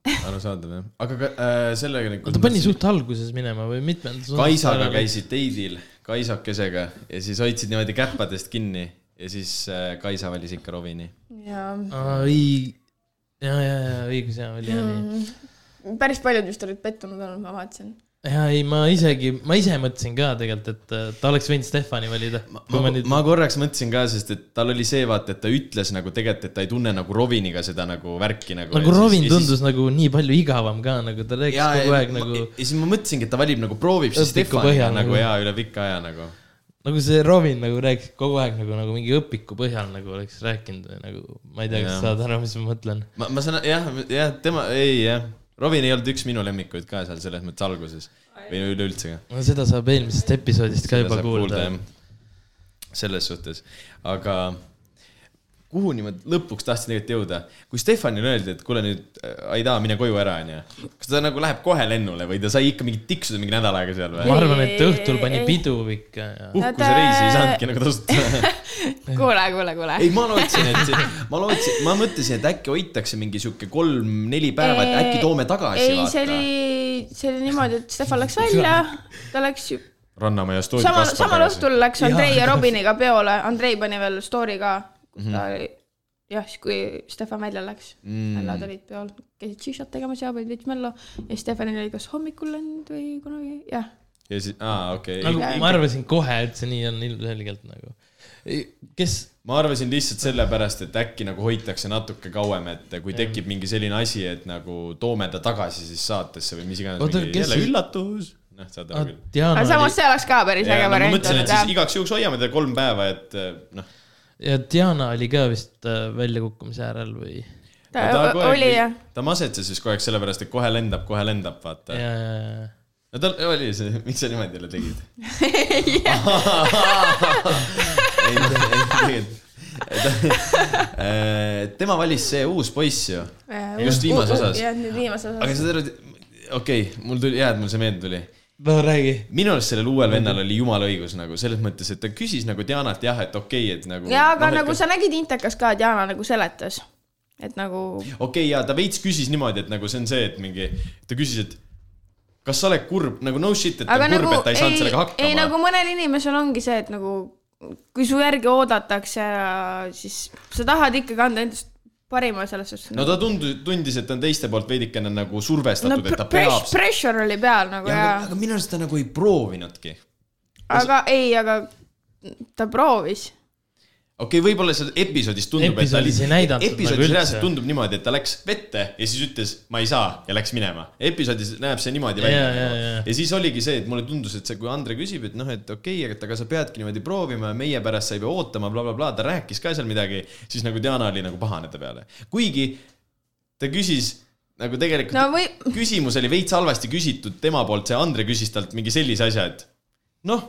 Arusaadav jah, aga ka, äh, sellega ta pani suht alguses minema või mitmendas? Kaisaga. käisid teidil, Kaisakesega ja siis hoidsid niimoodi käppadest kinni ja siis äh, Kaisa valis ikka Rovini. ja ei, ja, ja, ja õigus ja oli ja nii. mm, päris paljud vist olid pettunud olnud, ma vaatasin. Ja ei, ma isegi, ma ise mõtlesin ka tegelikult, et äh, ta oleks võinud Stefani valida. ma, ma, ma korraks mõtlesin ka, sest et tal oli see vaata, et ta ütles nagu tegelikult, et ta ei tunne nagu Roviniga seda nagu värki nagu. nagu Robin tundus nagu nii palju igavam ka, nagu ta rääkis ja, kogu aeg ma, nagu, ja siis ma mõtlesingi, et ta valib nagu proovib siis põhjal nagu nagu. ja üle pika aja nagu. nagu see Robin nagu rääkis kogu aeg nagu, nagu mingi õpiku põhjal nagu oleks rääkinud nagu, ma ei tea, kas saad aru, mis ma mõtlen. ma, ma saan jah, jah, tema ei jah, Robin ei olnud üks minu lemmikuid ka seal selles mõttes alguses või üleüldse ka. no seda saab eelmisest episoodist ka juba kuulda. selles suhtes, aga kuhuni ma lõpuks tahtsin tegelikult jõuda, kui Stefanile öeldi, et kuule nüüd, Aida, mine koju ära, onju. kas ta nagu läheb kohe lennule või ta sai ikka mingi tiksuda mingi nädal aega seal ma või? arvan, et õhtul pani Ei. pidu ikka ja puhkusereisi ei saanudki nagu tasuta. [LAUGHS] kuule, kuule, kuule. ei, ma lootsin, et, ma lootsin, ma mõtlesin, et äkki hoitakse mingi sihuke kolm-neli päeva, et äkki toome tagasi ei, see oli, see oli niimoodi, et Stefan läks välja, ta läks ju Rannamäe ja Story samal, samal õhtul läks Andrei ja Robiniga peole, Andrei pani veel story ka, kus ta oli, jah, siis kui Stefan välja läks mm., nad olid peol, käisid šišat tegemas ja olid veits mello ja Stefanil oli kas hommikul lend või kunagi, jah. ja siis, aa, okei nagu okay.. ma arvasin kohe, et see nii on ilmselgelt nagu. kes, ma arvasin lihtsalt sellepärast, et äkki nagu hoitakse natuke kauem, et kui tekib mingi selline asi, et nagu toome ta tagasi siis saatesse või mis iganes, kes jälle siis- üllatus. noh, saad aru küll. Aga samas see oleks ka päris äge No, ma variant mõtlesin, et siis igaks juhuks hoiame teda kolm päeva, et noh, ja Diana oli ka vist äh, väljakukkumise äärel või, ta ta aeg- oli jah, ta masetses siis kogu aeg sellepärast, et kohe lendab, kohe lendab, vaata ja, ja, ja no tal oli see, [LAUGHS] miks sa niimoodi jälle tegid? [LAUGHS] [LAUGHS] ei, ei tegelikult. tema valis see uus poiss ju, just viimases osas. jah, nüüd viimases aga osas. sa tead, okei okay,, mul tuli, hea, et mul see meelde tuli. No räägi. minu arust sellel uuel vennal oli jumala õigus nagu selles mõttes, et ta küsis nagu Dianalt jah, et okei okay,, et nagu. jaa, aga nagu sa nägid Intekas ka, Diana nagu seletas, et nagu okei okay,, ja ta veits küsis niimoodi, et nagu see on see, et mingi, ta küsis, et kas sa oled kurb, nagu no shit, et ta on kurb nagu et ta ei saanud sellega hakkama. ei nagu mõnel inimesel ongi see, et nagu kui su järgi oodatakse, siis sa tahad ikkagi anda endast parima selles suhtes. no ta tundus, tundis, et on teiste poolt veidikene nagu survestatud no, et ta peab. pressure oli peal nagu ja, ja, aga, minu arust ta nagu ei proovinudki. aga ei, aga ta proovis. Okei okay,, võib-olla seal episoodis tundub, et ta oli Episoodis nagu reaalselt tundub niimoodi, et ta läks vette ja siis ütles, ma ei saa ja läks minema. episoodis näeb see niimoodi välja Ja, ja, ja. ja siis oligi see, et mulle tundus, et see, kui Andre küsib, et noh, et okei okay,, et aga sa peadki niimoodi proovima ja meie pärast sa ei pea ootama bla,, blablabla, ta rääkis ka seal midagi, siis nagu Diana oli nagu pahane ta peale. kuigi ta küsis nagu tegelikult no või, küsimus oli veits halvasti küsitud tema poolt, see Andre küsis talt mingi sellise asja, et noh,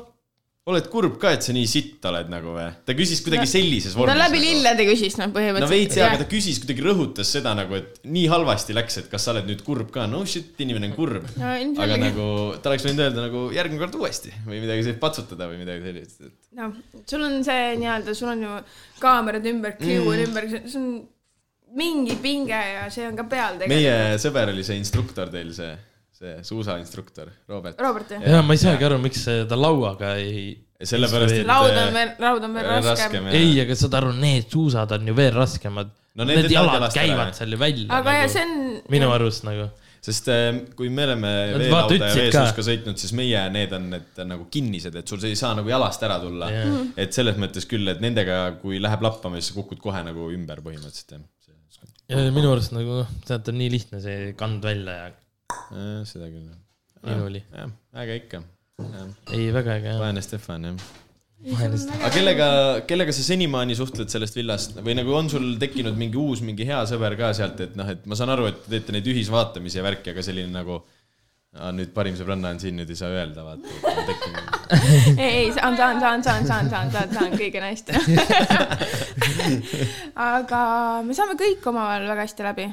oled kurb ka, et sa nii sitt oled nagu või? ta küsis kuidagi No- sellises ta vormis. läbi lillede küsis noh, no põhimõtteliselt. veits jaa, aga ta küsis, kuidagi rõhutas seda nagu, et nii halvasti läks, et kas sa oled nüüd kurb ka, no shit, inimene on kurb. No aga nagu ta oleks võinud öelda nagu järgmine kord uuesti või midagi sellist, patsutada või midagi sellist, et noh, sul on see nii-öelda, sul on ju kaamerad ümber, Q on Mm. ümber, see on mingi pinge ja see on ka peal tegelikult. meie sõber oli see instruktor teil, see, see suusainstruktor, Robert. Robert jah? ja ma ei saagi aru, miks ta lauaga ei. sellepärast, et laud on veel, laud on veel raskem, raskem. jah. ei, aga saad aru, need suusad on ju veel raskemad No need Need jalad ära, käivad jah. seal ju välja. aga ja nagu, see on. minu arust nagu. sest äh, kui me oleme veelauda ja veesuuska ka. sõitnud, siis meie need on need nagu kinnised, et sul ei saa nagu jalast ära tulla Jah. Mhm. et selles mõttes küll, et nendega, kui läheb lappama, siis sa kukud kohe nagu ümber põhimõtteliselt jah. ja minu arust nagu noh, sealt on nii lihtne see kand välja ja seda küll. minul oli. jah, äge ikka. ei, väga äge jah. vaene Stefan jah. Vahelist- aga kellega, kellega sa senimaani suhtled sellest villast või nagu on sul tekkinud mingi uus, mingi hea sõber ka sealt, et noh, et ma saan aru, et te teete neid ühisvaatamisi ja värki, aga selline nagu ah, nüüd parim sõbranna on siin, nüüd ei saa öelda, vaata. [LAUGHS] ei, ei, saan, saan, saan, saan, saan, saan, saan, saan kõige hästi. [LAUGHS] aga me saame kõik omavahel väga hästi läbi,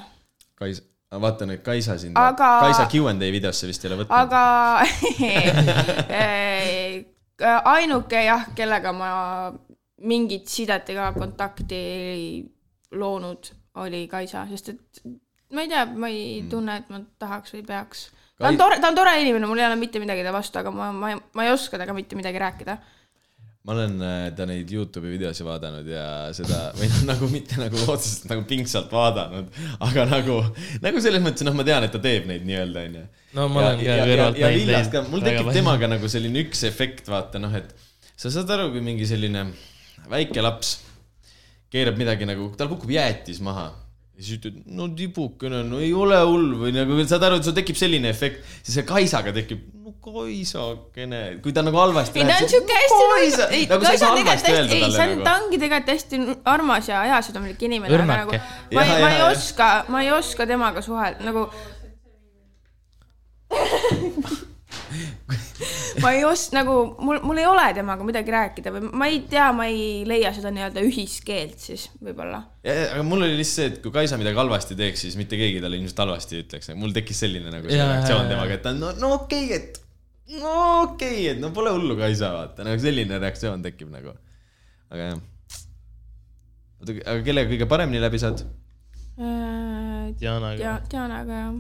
Kais-, vaatan, et Kaisa sind Aga- Kaisa Q and A videosse vist ei ole võtnud. aga [LAUGHS] ainuke jah, kellega ma mingit sidet ega kontakti ei loonud, oli Kaisa, sest et ma ei tea, ma ei tunne, et ma tahaks või peaks. ta on tore, ta on tore inimene, mul ei ole mitte midagi ta vastu, aga ma, ma, ma ei oska temaga mitte midagi rääkida. Ma olen äh, ta neid Youtube'i videosi vaadanud ja seda, [LAUGHS] või noh, nagu mitte nagu otseselt nagu pingsalt vaadanud, aga nagu, nagu selles mõttes, noh, ma tean, et ta teeb neid nii-öelda, onju. no ma olen ka kõrvalt ja näinud ka, mul tekib temaga nagu selline üks efekt, vaata noh, et sa saad aru, kui mingi selline väike laps keerab midagi nagu, tal kukub jäätis maha. Ja siis ütled, no tibukene, no ei ole hull või nagu saad aru, et sul tekib selline efekt, siis see Kaisaga tekib, no Kaisakene, kui ta nagu halvasti ei, ta on siuke hästi, ei, nagu sa ei saa halvasti tegelikult öelda hästi, ei, see talle on, nagu ta. ongi tegelikult hästi armas ja heasüdamlik inimene, aga nagu Õrnake. ma ei, ma ei oska, ma ei oska temaga suhelda, nagu [LAUGHS] ma ei os-, nagu mul, mul ei ole temaga midagi rääkida või ma ei tea, ma ei leia seda nii-öelda ühiskeelt siis võib-olla. aga mul oli lihtsalt see, et kui Kaisa midagi halvasti teeks, siis mitte keegi talle ilmselt halvasti ei ütleks, mul tekkis selline nagu see reaktsioon temaga, et ta on no, no okei okay,, et no okei okay,, et no pole hullu, Kaisa, vaata, nagu selline reaktsioon tekib nagu. aga jah. oota, aga kellega kõige paremini läbi saad? Dianaga ja. Dianaga jah.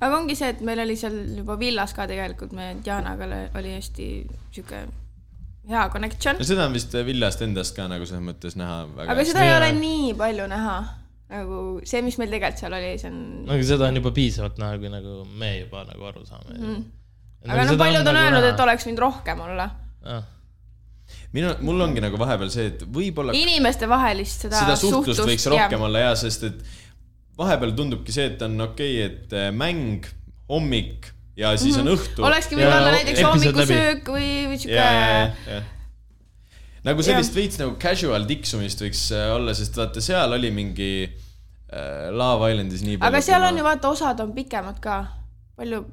aga ongi see, et meil oli seal juba villas ka tegelikult, me Dianaga oli- hästi sihuke hea connection no. seda on vist Villast endast ka nagu selles mõttes näha väga aga seda ei ole nii palju näha. nagu see, mis meil tegelikult seal oli, see on no aga seda on juba piisavalt näha, kui nagu me juba nagu aru saame mm.. Aga no seda paljud on nagu öelnud, et oleks võinud rohkem olla. ah,. minu, mul ongi nagu vahepeal see, et võib-olla inimestevahelist seda, seda suhtlust suhtlust võiks rohkem olla ja, sest et vahepeal tundubki see, et on okei okay,, et äh, mäng, hommik ja siis on õhtu. olekski võinud Ja olla näiteks hommikusöök või, või sihuke ja, ja, ja, ja. nagu sellist veits nagu casual tiksumist võiks äh, olla, sest vaata, seal oli mingi äh, Love Islandis nii palju. aga seal on ju vaata, osad on pikemad ka. palju,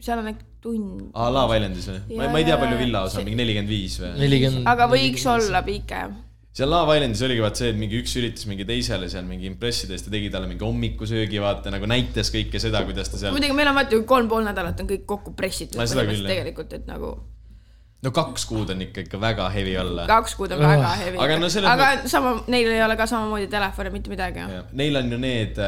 seal on äkki tund. aa, Love Islandis või? ma, ma ei tea, palju villa osa on, mingi nelikümmend viis või? nelikümmend. aga võiks olla pikem. seal Love Islandis oligi vaat see, et mingi üks üritas mingi teisele seal mingi impressida, siis ta tegi talle mingi hommikusöögi, vaata nagu näitas kõike seda, kuidas ta seal. muidugi meil on vaata ju kolm pool nädalat on kõik kokku pressitud tegelikult, et nagu no kaks kuud on ikka, ikka väga heavy olla. kaks kuud on väga Ah. heavy. Aga no aga sama, neil ei ole ka samamoodi telefoni, mitte midagi. Neil on ju need,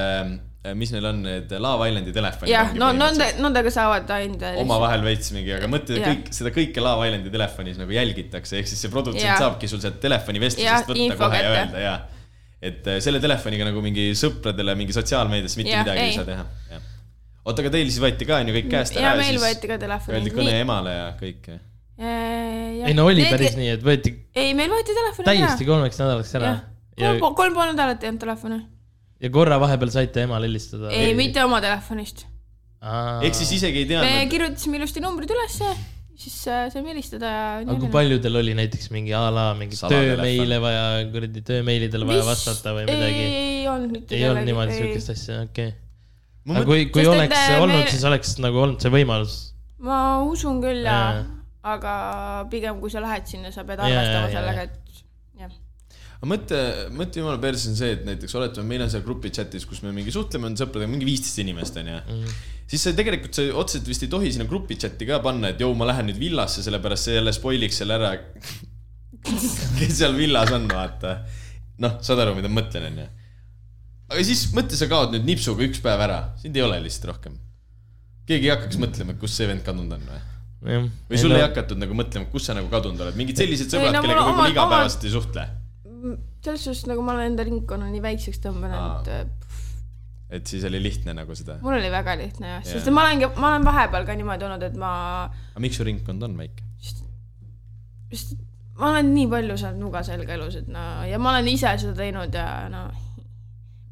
mis neil on, need Love Islandi telefonid. jah, no nende, nendega saavad ainult. omavahel veits mingi, aga mõtle kõik, seda kõike Love Islandi telefonis nagu jälgitakse, ehk siis see produtsent Jah. saabki sul sealt telefoni Jah, vestlusest võtta info kohe ja öelda ja. et äh, selle telefoniga nagu mingi sõpradele mingi sotsiaalmeedias mitte Jah, midagi ei ei. saa teha. oota, aga teil siis võeti ka on ju kõik käest ja ära meil siis võeti ka telefoni. öeldi kõne emale ja kõik. ei no oli päris. nii, et võeti ei, meil võeti telefoni täiesti kolmeks nädalaks ära. ja, kolm, kolm pool nädalat ei olnud telefoni. Ja korra vahepeal saite emale helistada. ei, mitte oma telefonist. ehk siis isegi ei me teadnud. kirjutasime ilusti numbrid ülesse, siis äh, saime helistada ja. aga kui paljudel oli näiteks mingi a la mingi töömeile vaja, kuradi töömeilidele vaja vastata või midagi? ei olnud mitte ei olnud niimoodi siukest asja, okei okay.. Aga kui, kui Sest oleks äh, olnud meil-, siis oleks nagu olnud see võimalus. ma usun küll ja Jaa., aga pigem kui sa lähed sinna, sa pead arvestama sellega, et. Aga mõtle, mõtle jumala perses on see, et näiteks oletame, meil on seal grupi chat'is, kus me mingi suhtleme, on sõpradega mingi viisteist inimest onju mm.. siis sa tegelikult, sa otseselt vist ei tohi sinna grupi chat'i ka panna, et jõu, ma lähen nüüd villasse, sellepärast see jälle spoiliks selle ära. [LAUGHS] kes seal villas on, vaata. noh, saad aru, mida ma mõtlen, onju. aga siis mõtle, sa kaod nüüd nipsuga üks päev ära, sind ei ole lihtsalt rohkem. keegi ei hakkaks mõtlema, kus see vend kadunud on või? või sul ei hakatud nagu mõtlema, kus sa nagu kadunud oled, mingid sellised Ei, sõbrad, kellega võib-olla igapäevaselt ei suhtle. Selles suhtes nagu ma olen enda ringkonna nii väikseks tõmmanud, et et siis oli lihtne nagu seda. mul oli väga lihtne jah, sest ma olengi, ma olen vahepeal ka niimoodi olnud, et ma, aga miks su ringkond on väike? sest ma olen nii palju saanud nuga selga elus, et no ja ma olen ise seda teinud ja no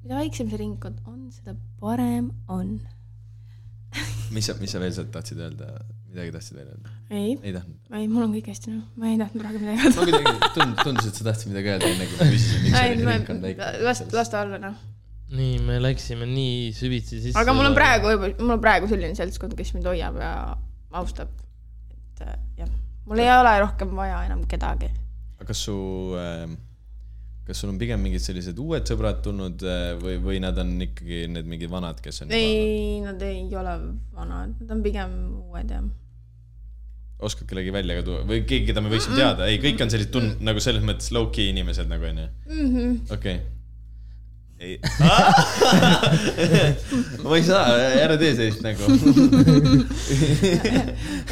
mida väiksem see ringkond on, seda parem on. mis sa, mis sa veel sealt tahtsid öelda, midagi tahtsid veel öelda? ei, ei ei, mul on kõik hästi, noh, ma ei tahtnud praegu midagi öelda. ma kuidagi tund-, tundus, et sa tahtsid midagi öelda, enne kui ma küsisin, miks oli ringkond väike. las, las ta olla, noh. nii, me läksime nii süvitsi sisse. aga mul on praegu võib-olla, mul on praegu selline seltskond, kes mind hoiab ja austab. et äh, jah, mul ei ole rohkem vaja enam kedagi. kas su, kas sul on pigem mingid sellised uued sõbrad tulnud äh, või, või nad on ikkagi need mingid vanad, kes on? ei, nad ei ole vanad, nad on pigem uued jah. Oskad kellegi välja ka tuua või keegi, keda me võiksime teada, ei, kõik on sellised tund-, nagu selles mõttes low-key inimesed nagu onju, Mhm. okei. ei, [LAUGHS] ma ei saa, ära tee sellist nägu.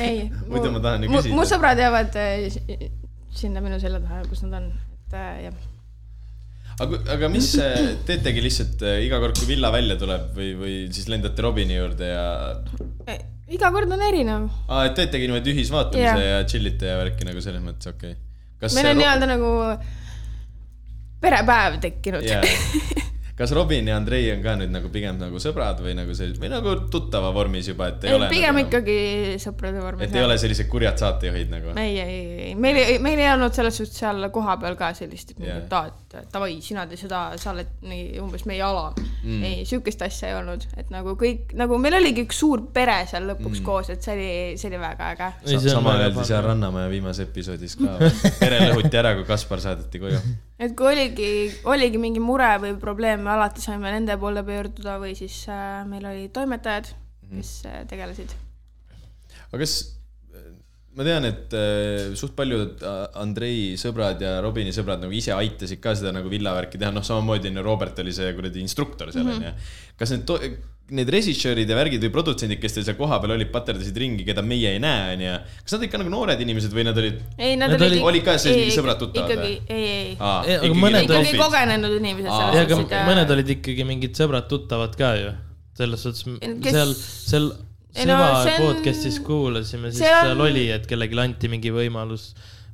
ei. Muidu ma tahan ju küsida. mu sõbrad jäävad äh, si- sinna minu selja taha, kus nad on, et äh, jah. aga, aga mis, teetegi lihtsalt äh, iga kord, kui villa välja tuleb või, või siis lendate Robini juurde ja iga kord on erinev. aa, et teetegi niimoodi ühisvaatamise Jah. ja chill ite ja värki nagu selles mõttes, okei okay.. meil on nii-öelda nagu perepäev tekkinud Jaa. [LAUGHS] kas Robin ja Andrei on ka nüüd nagu pigem nagu sõbrad või nagu sellised või nagu tuttava vormis juba, et ei ei, ole pigem nagu, ikkagi sõprade vormis. et ei ole sellised kurjad saatejuhid nagu. ei, ei, ei, meil ei, meil ei olnud selles suhtes seal kohapeal ka sellist, et Jaa. mingi, et aa, et davai, sina tee seda, sa oled nii umbes meie ala mm.. ei, sihukest asja ei olnud, et nagu kõik, nagu meil oligi üks suur pere seal lõpuks mm. koos, et see oli, see oli väga äge. On sama öeldi seal Rannamaja viimases episoodis ka. pere lõhuti ära, kui Kaspar saadeti koju. [LAUGHS] et kui oligi, oligi mingi mure või probleem, me alati saime nende poole pöörduda või siis äh, meil olid toimetajad, kes äh, tegelesid. aga kas, ma tean, et äh, suht paljud äh, Andrei sõbrad ja Robini sõbrad nagu ise aitasid ka seda nagu villavärki teha, noh, samamoodi on ju Robert oli see kuradi instruktor seal Mhm. onju. kas need, need režissöörid ja värgid või produtsendid, kes teil seal kohapeal olid, paterdasid ringi, keda meie ei näe onju, kas nad ikka nagu noored inimesed või nad olid? ei, nad, Nad olid olid- olid ka sellised ei, mingid sõbrad-tuttavad ikkagi või?, ei, ei, Ei, aga ikkagi mõned ikkagi profid. kogenenud inimesed Aa. ja, selles aga mõned olid ikkagi mingid sõbrad-tuttavad ka ju. selles suhtes kes... seal, seal No Seva see on- podcast'is kuulasime, siis on- seal oli, et kellelegi anti mingi võimalus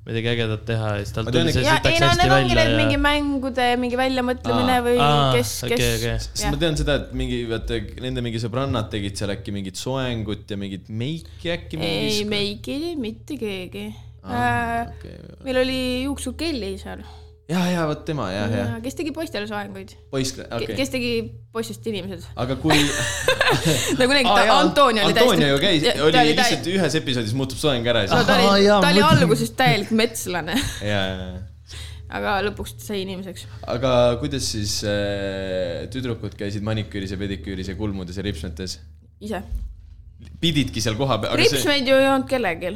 midagi ägedat teha ja siis tal tuli see sitaks no hästi need ongi välja need ja mingi mängude mingi väljamõtlemine Aa. või Aa, kes, kes okei, okei. sest ma tean seda, et mingi, vaata nende mingi sõbrannad tegid seal äkki mingit soengut ja mingit meiki äkki. ei, meiki mitte keegi. Aa, okei. meil oli juuksur Kelly seal, ja, ja vot tema ja, ja kes tegi poistele soenguid poiss, okay., okei kes. tegi poissist inimesed. aga kui. [LAUGHS] nagu need, Antonio oli täiesti. Antonio ju käis, oli lihtsalt ühes episoodis muutub soeng ära ja no, siis. ta oli, ta oli alguses täielik metslane, [LAUGHS] ja, ja, ja. aga lõpuks ta sai inimeseks. aga kuidas siis äh, tüdrukud käisid maniküüris ja pediküüris ja kulmudes ja ripsmetes? ise. Pididki seal kohapeal, aga see. ju ei olnud kellelgi.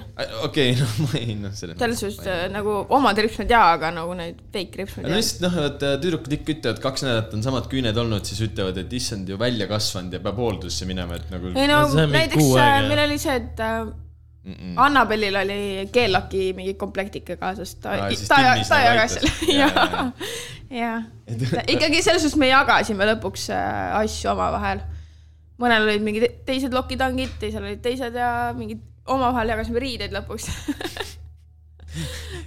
okei, noh, ma ei, noh, selles selles suhtes äh, nagu omad ripsmed jaa, aga nagu need fake ripsmed no jah. lihtsalt noh, et tüdrukud ikka ütlevad, kaks nädalat on samad küüned olnud, siis ütlevad, et issand ju välja kasvanud ja peab hooldusse minema, et nagu. ei no No näiteks äh, meil jah. oli see, et äh, Annabelil oli keellaki mingi komplektika kaasas, ta siis ta, ta jagas selle, [LAUGHS] Jaa, ja, ja ikkagi selles suhtes me jagasime lõpuks äh, asju omavahel. Mõnel olid mingid teised lokitangid, teisel olid teised ja mingid omavahel jagasime riideid lõpuks.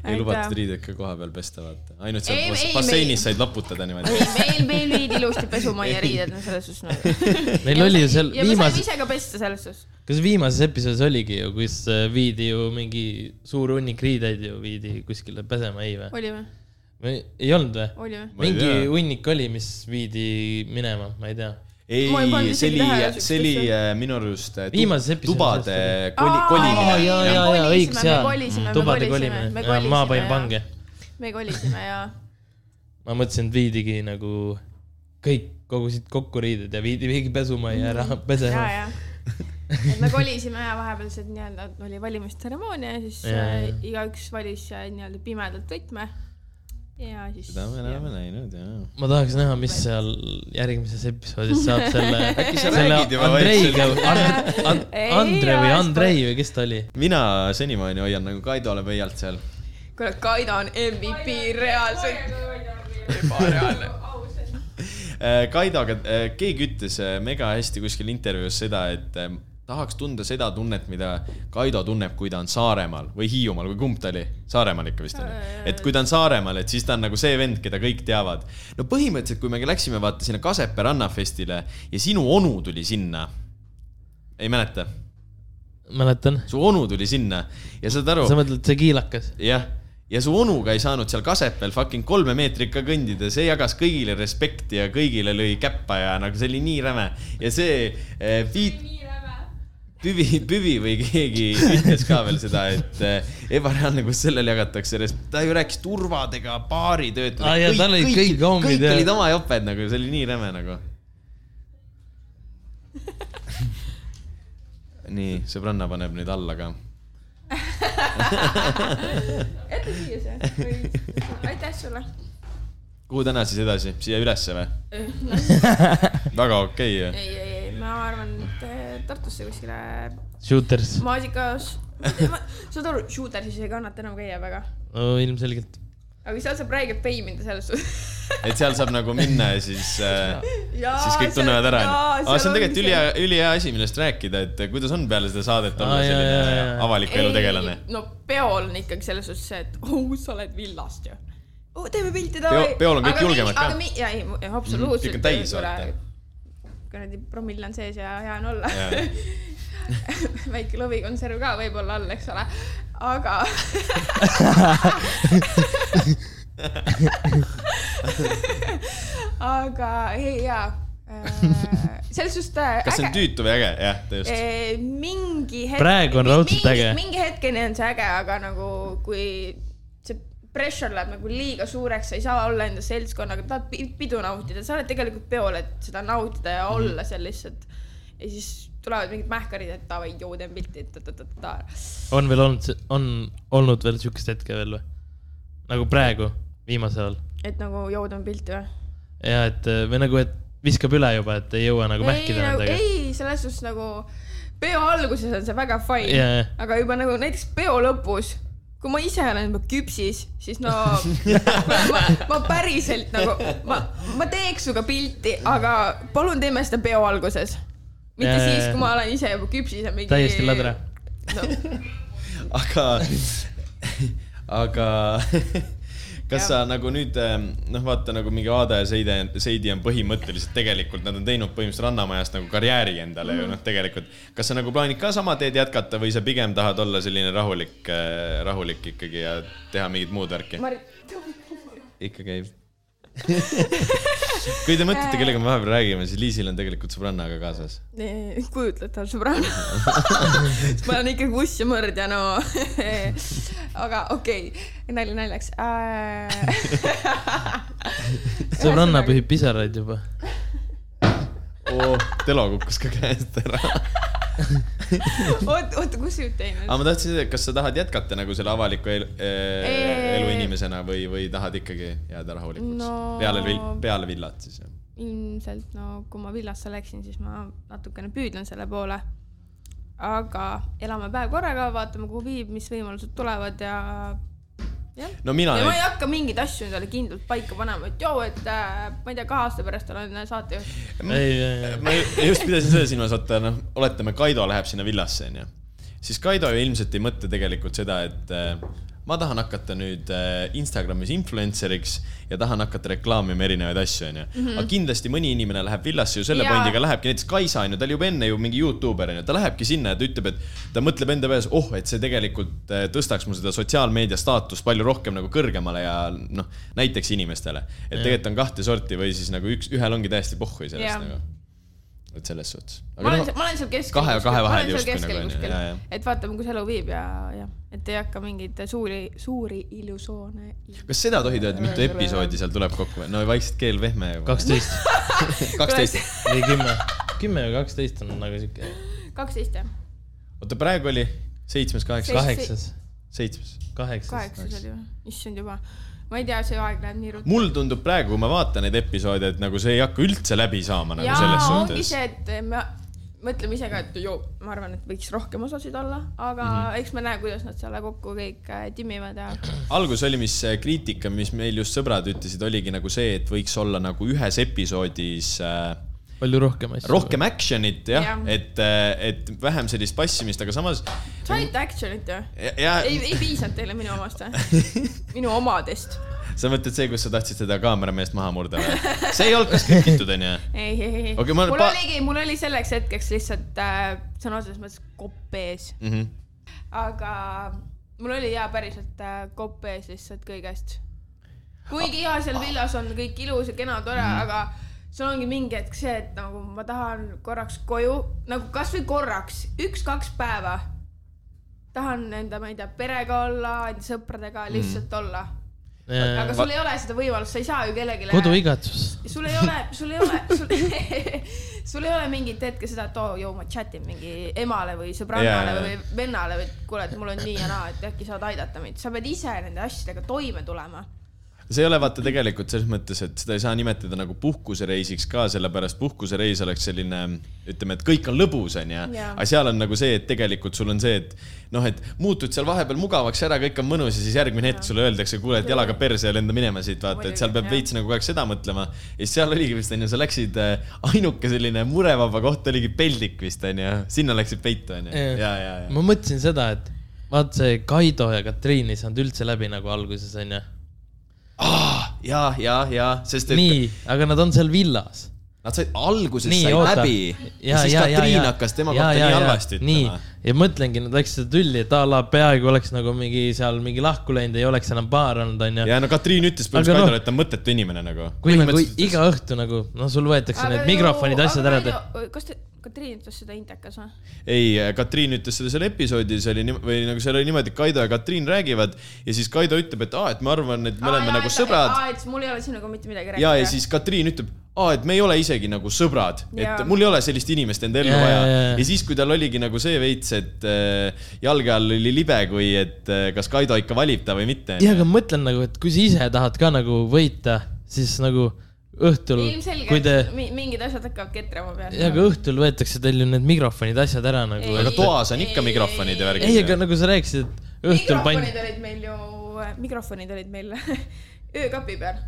ei lubatud riideid ka koha peal pesta, vaata. ainult seal ei, basseinis meil- said laputada niimoodi. ei, meil, meil viidi [LAUGHS] ilusti pesumajja riided, no selles suhtes nagu. meil oli ju seal ja me saime viimases, ise ka pesta selles suhtes. kas viimases episoodis oligi ju, kus äh, viidi ju mingi suur hunnik riideid ju viidi kuskile pesema, ei või? oli või? või ei olnud või? mingi hunnik oli, mis viidi minema, ma ei tea. Ei see oli see oli äh, minu arust äh, Viimases episoodis tubade koli, kolimine ja, ja, ja õigus me jaa kolisime,, me tubade kolimine me, ma kolisime, panin pange. me kolisime ja ma mõtlesin, et viidigi nagu kõik kogusid kokku riided ja viidi mingi pesumajja ära pesema ja, ja. et me kolisime ja vahepealsed nii-öelda oli valimistseremoonia ja siis Ja, äh, ja. igaüks valis nii-öelda pimedalt võtme. Ja siis. seda me oleme näinud jaa. ma tahaks näha, mis seal järgmises episoodis saab [LAUGHS] selle, Äkki sa selle räägid juba Andreiga, Andre või Andrei või kes ta oli? mina senimaani hoian nagu Kaidole pöialt seal. kuule, Kaido on MVP reaalselt. Äh, [LAUGHS] Kaidoga, keegi ütles äh, mega hästi kuskil intervjuus seda, et äh, tahaks tunda seda tunnet, mida Kaido tunneb, kui ta on Saaremaal või Hiiumaal või kumb ta oli, Saaremaal ikka vist on ju. et kui ta on Saaremaal, et siis ta on nagu see vend, keda kõik teavad. no põhimõtteliselt, kui me läksime vaata sinna Kasepää rannafestile ja sinu onu tuli sinna. ei mäleta, mäletan. su onu tuli sinna ja saad aru sa, mõtled see kiilakas? jah, ja su onuga ei saanud seal Kasepääl fucking kolme meetrit ka kõndida, see jagas kõigile respekti ja kõigile lõi käppa ja nagu see oli nii räme ja see eh, Piit, Püvi, Püvi või keegi ütles ka veel seda, et eh, ebareaalne, kus sellele jagatakse ta ju rääkis turvadega, baaritöötajatega Aa, jaa, tal olid kõik hommid, kõik jah. olid oma joped nagu, see oli nii räme nagu. nii, sõbranna paneb nüüd alla ka jäta siia see. aitäh sulle. kuhu täna siis edasi, siia ülesse või? väga okei okay,. ei, ei, ei, ma arvan, et eh, Tartusse kuskile Shooters. maasikas. saad aru, shooter'is ei kannata enam käia väga. no ilmselgelt. aga seal saab räigelt peimida selles suhtes. [LAUGHS] et seal saab nagu minna ja siis [LAUGHS] äh,, siis kõik tunnevad ära. aga see on tegelikult ülihea, ülihea asi, millest rääkida, et kuidas on peale seda saadet olla jaa, selline avaliku elu tegelane. no peol on ikkagi selles suhtes see, et oh, sa oled villast ju oh,. teeme pilti davai. peol on kõik julgemad ka. jaa, ei, absoluutselt. kõik on täis, vaata. Kuradi promill on sees ja hea on olla [LAUGHS] väike lõvikonserv ka võib-olla all, eks ole, aga [LAUGHS] aga ei jaa, selles suhtes äh, kas see on tüütu või äge? jah, just. Eh, mingi hetk. Praegu on raudselt äge. mingi hetkeni on see äge, aga nagu kui pressure läheb nagu liiga suureks, sa ei saa olla enda seltskonnaga, tahad pi- pidu nautida, sa oled tegelikult peol, et seda nautida ja Mhm. olla seal lihtsalt. ja siis tulevad mingid mähkarid, et davai, joo, teen pilti, ta-ta-ta-ta. on veel olnud, on olnud veel siukest hetke veel või? nagu praegu, viimasel ajal. et nagu joo, teen pilti või? ja et või nagu, et viskab üle juba, et ei jõua nagu ei, mähkida nagu ei, selles suhtes nagu peo alguses on see väga fine jaa. aga juba nagu näiteks peo lõpus, kui ma ise olen juba küpsis, siis no ma, ma, ma päriselt nagu, ma, ma teeks sinuga pilti, aga palun teeme seda peo alguses. mitte jaa, siis, kui ma olen ise juba küpsis ja mingi. täiesti ladra. no,. aga, aga kas sa nagu nüüd noh, vaata nagu mingi Aada ja Seide, Seidi on põhimõtteliselt tegelikult, nad on teinud põhimõtteliselt Rannamajast nagu karjääri endale Mhm. ju noh, tegelikult. kas sa nagu plaanid ka sama teed jätkata või sa pigem tahad olla selline rahulik, rahulik ikkagi ja teha mingit muud värki? [LAUGHS] Ikka käib. [LAUGHS] kui te mõtlete, kellega me vahepeal räägime, siis Liisil on tegelikult sõbranna ka kaasas. kujutletav sõbranna. [LAUGHS] ma olen ikkagi uss ja mõrdja, no. [LAUGHS] aga okei okay., nali naljaks äh.... sõbranna pühib pisaraid juba. oo, Telo kukkus ka käest ära. [LAUGHS] oota, oota, kus jutt jäi nüüd aga? ma tahtsin kas sa tahad jätkata nagu selle avaliku elu, Ei, elu inimesena või, või tahad ikkagi jääda rahulikuks No- peale, peale villat siis. ilmselt no kui ma villasse läksin, siis ma natukene püüdlen selle poole. aga elame päev korraga, vaatame, kuhu viib, mis võimalused tulevad ja jah. No mina ja ma ei hakka mingeid asju endale kindlalt paika panema, et joo, et äh, ma ei tea, kahe aasta pärast olen saatejuht. ei, ei, ma ju- just pidasin seda silmas, vaata noh, oletame, Kaido läheb sinna villasse onju, siis Kaido ju ilmselt ei mõtle tegelikult seda, et äh, ma tahan hakata nüüd äh, Instagramis influencer'iks ja tahan hakata reklaamima erinevaid asju onju. aga kindlasti mõni inimene läheb villasse ju selle pointiga lähebki, näiteks Kaisa onju, ta oli juba enne ju mingi Youtuber onju, ta lähebki sinna ja ta ütleb, et ta mõtleb enda peas, oh, et see tegelikult äh, tõstaks mu seda sotsiaalmeedia staatust palju rohkem nagu kõrgemale ja noh, näiteks inimestele. et tegelikult on kahte sorti või siis nagu üks, ühel ongi täiesti pohhui sellest Jaa. nagu. Et selles suhtes. ma olen, ma olen seal keskel. kahe- kahe vahel justkui nagu, jaa., et vaatame, kus elu viib ja, jah, et ei hakka mingeid suuri, suuri illusioone. kas seda tohid öelda, mitu episoodi seal tuleb kokku või? no vaikselt keel vehme juba. kaksteist [LAUGHS] kaksteist. [LAUGHS] või kümme, kümme või kaksteist on nagu siuke, kaksteist jah, oota, praegu oli seitsmes, kaheksas, kaheksas, seitsmes. kaheksas. kaheksas oli või, issand juba. Ma ei tea, see aeg läheb nii ruttu. mul tundub praegu, kui ma vaatan neid episoode, et nagu see ei hakka üldse läbi saama nagu jaa selles, ongi suhtes. see, et me mõtleme ise ka, et joo, ma arvan, et võiks rohkem osasid olla, aga mm. -hmm. eks me näe, kuidas nad selle kokku kõik äh, timmivad ja algus oli, mis see kriitika, mis meil just sõbrad ütlesid, oligi nagu see, et võiks olla nagu ühes episoodis äh, palju rohkem asju. rohkem action'it jah Jah. ja., et, et vähem sellist passimist, aga samas saite action'it ju? ja, ja ei, ei piisanud teile minu omast või? [LAUGHS] minu omadest. sa mõtled see, kus sa tahtsid seda kaamerameest maha murda või? see ei olnud ka skriptitud onju? ei, ei, ei Okei, ma- mul pa- oligi, mul oli selleks hetkeks lihtsalt äh, sõna otseses mõttes kopp ees, Mhm. aga mul oli jaa päriselt äh, kopp ees lihtsalt kõigest. kuigi jaa, seal villas on kõik ilus ja kena, tore mm, -hmm. aga sul ongi mingi hetk see, et nagu ma tahan korraks koju, nagu kasvõi korraks, üks-kaks päeva. tahan enda, ma ei tea, perega olla, sõpradega lihtsalt mm. olla. aga sul ei ole seda võimalust, sa ei saa ju kellelegi. koduigatsus. [LAUGHS] sul ei ole, sul ei ole, sul, [LAUGHS] sul ei ole mingit hetke seda, et oo, joo, ma chat in mingi emale või sõbrannale jaa. või vennale või kuule, et mul on nii ja naa, et äkki saad aidata mind. sa pead ise nende asjadega toime tulema. See ei ole vaata tegelikult selles mõttes, et seda ei saa nimetada nagu puhkusereisiks ka, sellepärast puhkusereis oleks selline, ütleme, et kõik on lõbus, onju. Aga seal on nagu see, et tegelikult sul on see, et noh, et muutud seal vahepeal mugavaks ära, kõik on mõnus ja siis järgmine hetk sulle öeldakse, kuule, et jalaga perse ja lenda minema siit, vaata, et seal peab Muidugi, veits nagu kogu aeg seda mõtlema. ja siis seal oligi vist onju, sa läksid, ainuke selline murevaba koht oligi peldik vist onju, sinna läksid peitu onju. ja, ja, ja. ma mõtlesin seda, et vaat see Kaido ja Katriin ei saanud üldse läbi nagu alguses onju. ja, ja, ja, sest et nii, aga nad on seal villas. nad said alguses nii, said oota. läbi ja, ja siis Katriin hakkas tema kohta nii halvasti ütlema., ja mõtlengi, nad läksid tülli, et a la peaaegu oleks nagu mingi seal mingi lahku läinud, ei oleks enam paar olnud, onju. ja no Katriin ütles põhimõtteliselt Aga noh- Kaidole, et ta on mõttetu inimene nagu. kui nagu iga õhtu nagu, noh, sul võetakse need mikrofonid, asjad ära. kas te, Katriin ütles seda Intekas või? ei, Katriin ütles seda seal episoodis oli nii, või nagu seal oli niimoodi, et Kaido ja Katriin räägivad ja siis Kaido ütleb, et aa, et ma arvan, et me oleme nagu sõbrad. aa, et mul ei ole sinuga mitte midagi rääkida. ja, ja siis Katriin ütleb, aa, et me ei ole isegi nagu sõbrad, et mul ei ole sellist inimest enda ellu vaja ja siis, kui tal oligi nagu see veits, et äh, jalge all oli libe, kui et äh, kas Kaido ikka valib ta või mitte. ja, aga ma mõtlen nagu, et kui sa ise tahad ka nagu võita, siis nagu õhtul, kui ilmselgelt te, mi- mingid asjad hakkavad ketrama peas. ja aga õhtul võetakse teil ju need mikrofonid, asjad ära nagu. Ei. aga toas on ikka mikrofonid ja värgid. ei, aga nagu sa rääkisid, et õhtul pandi mikrofonid, olid meil ju, mikrofonid olid meil [LAUGHS] öökapi peal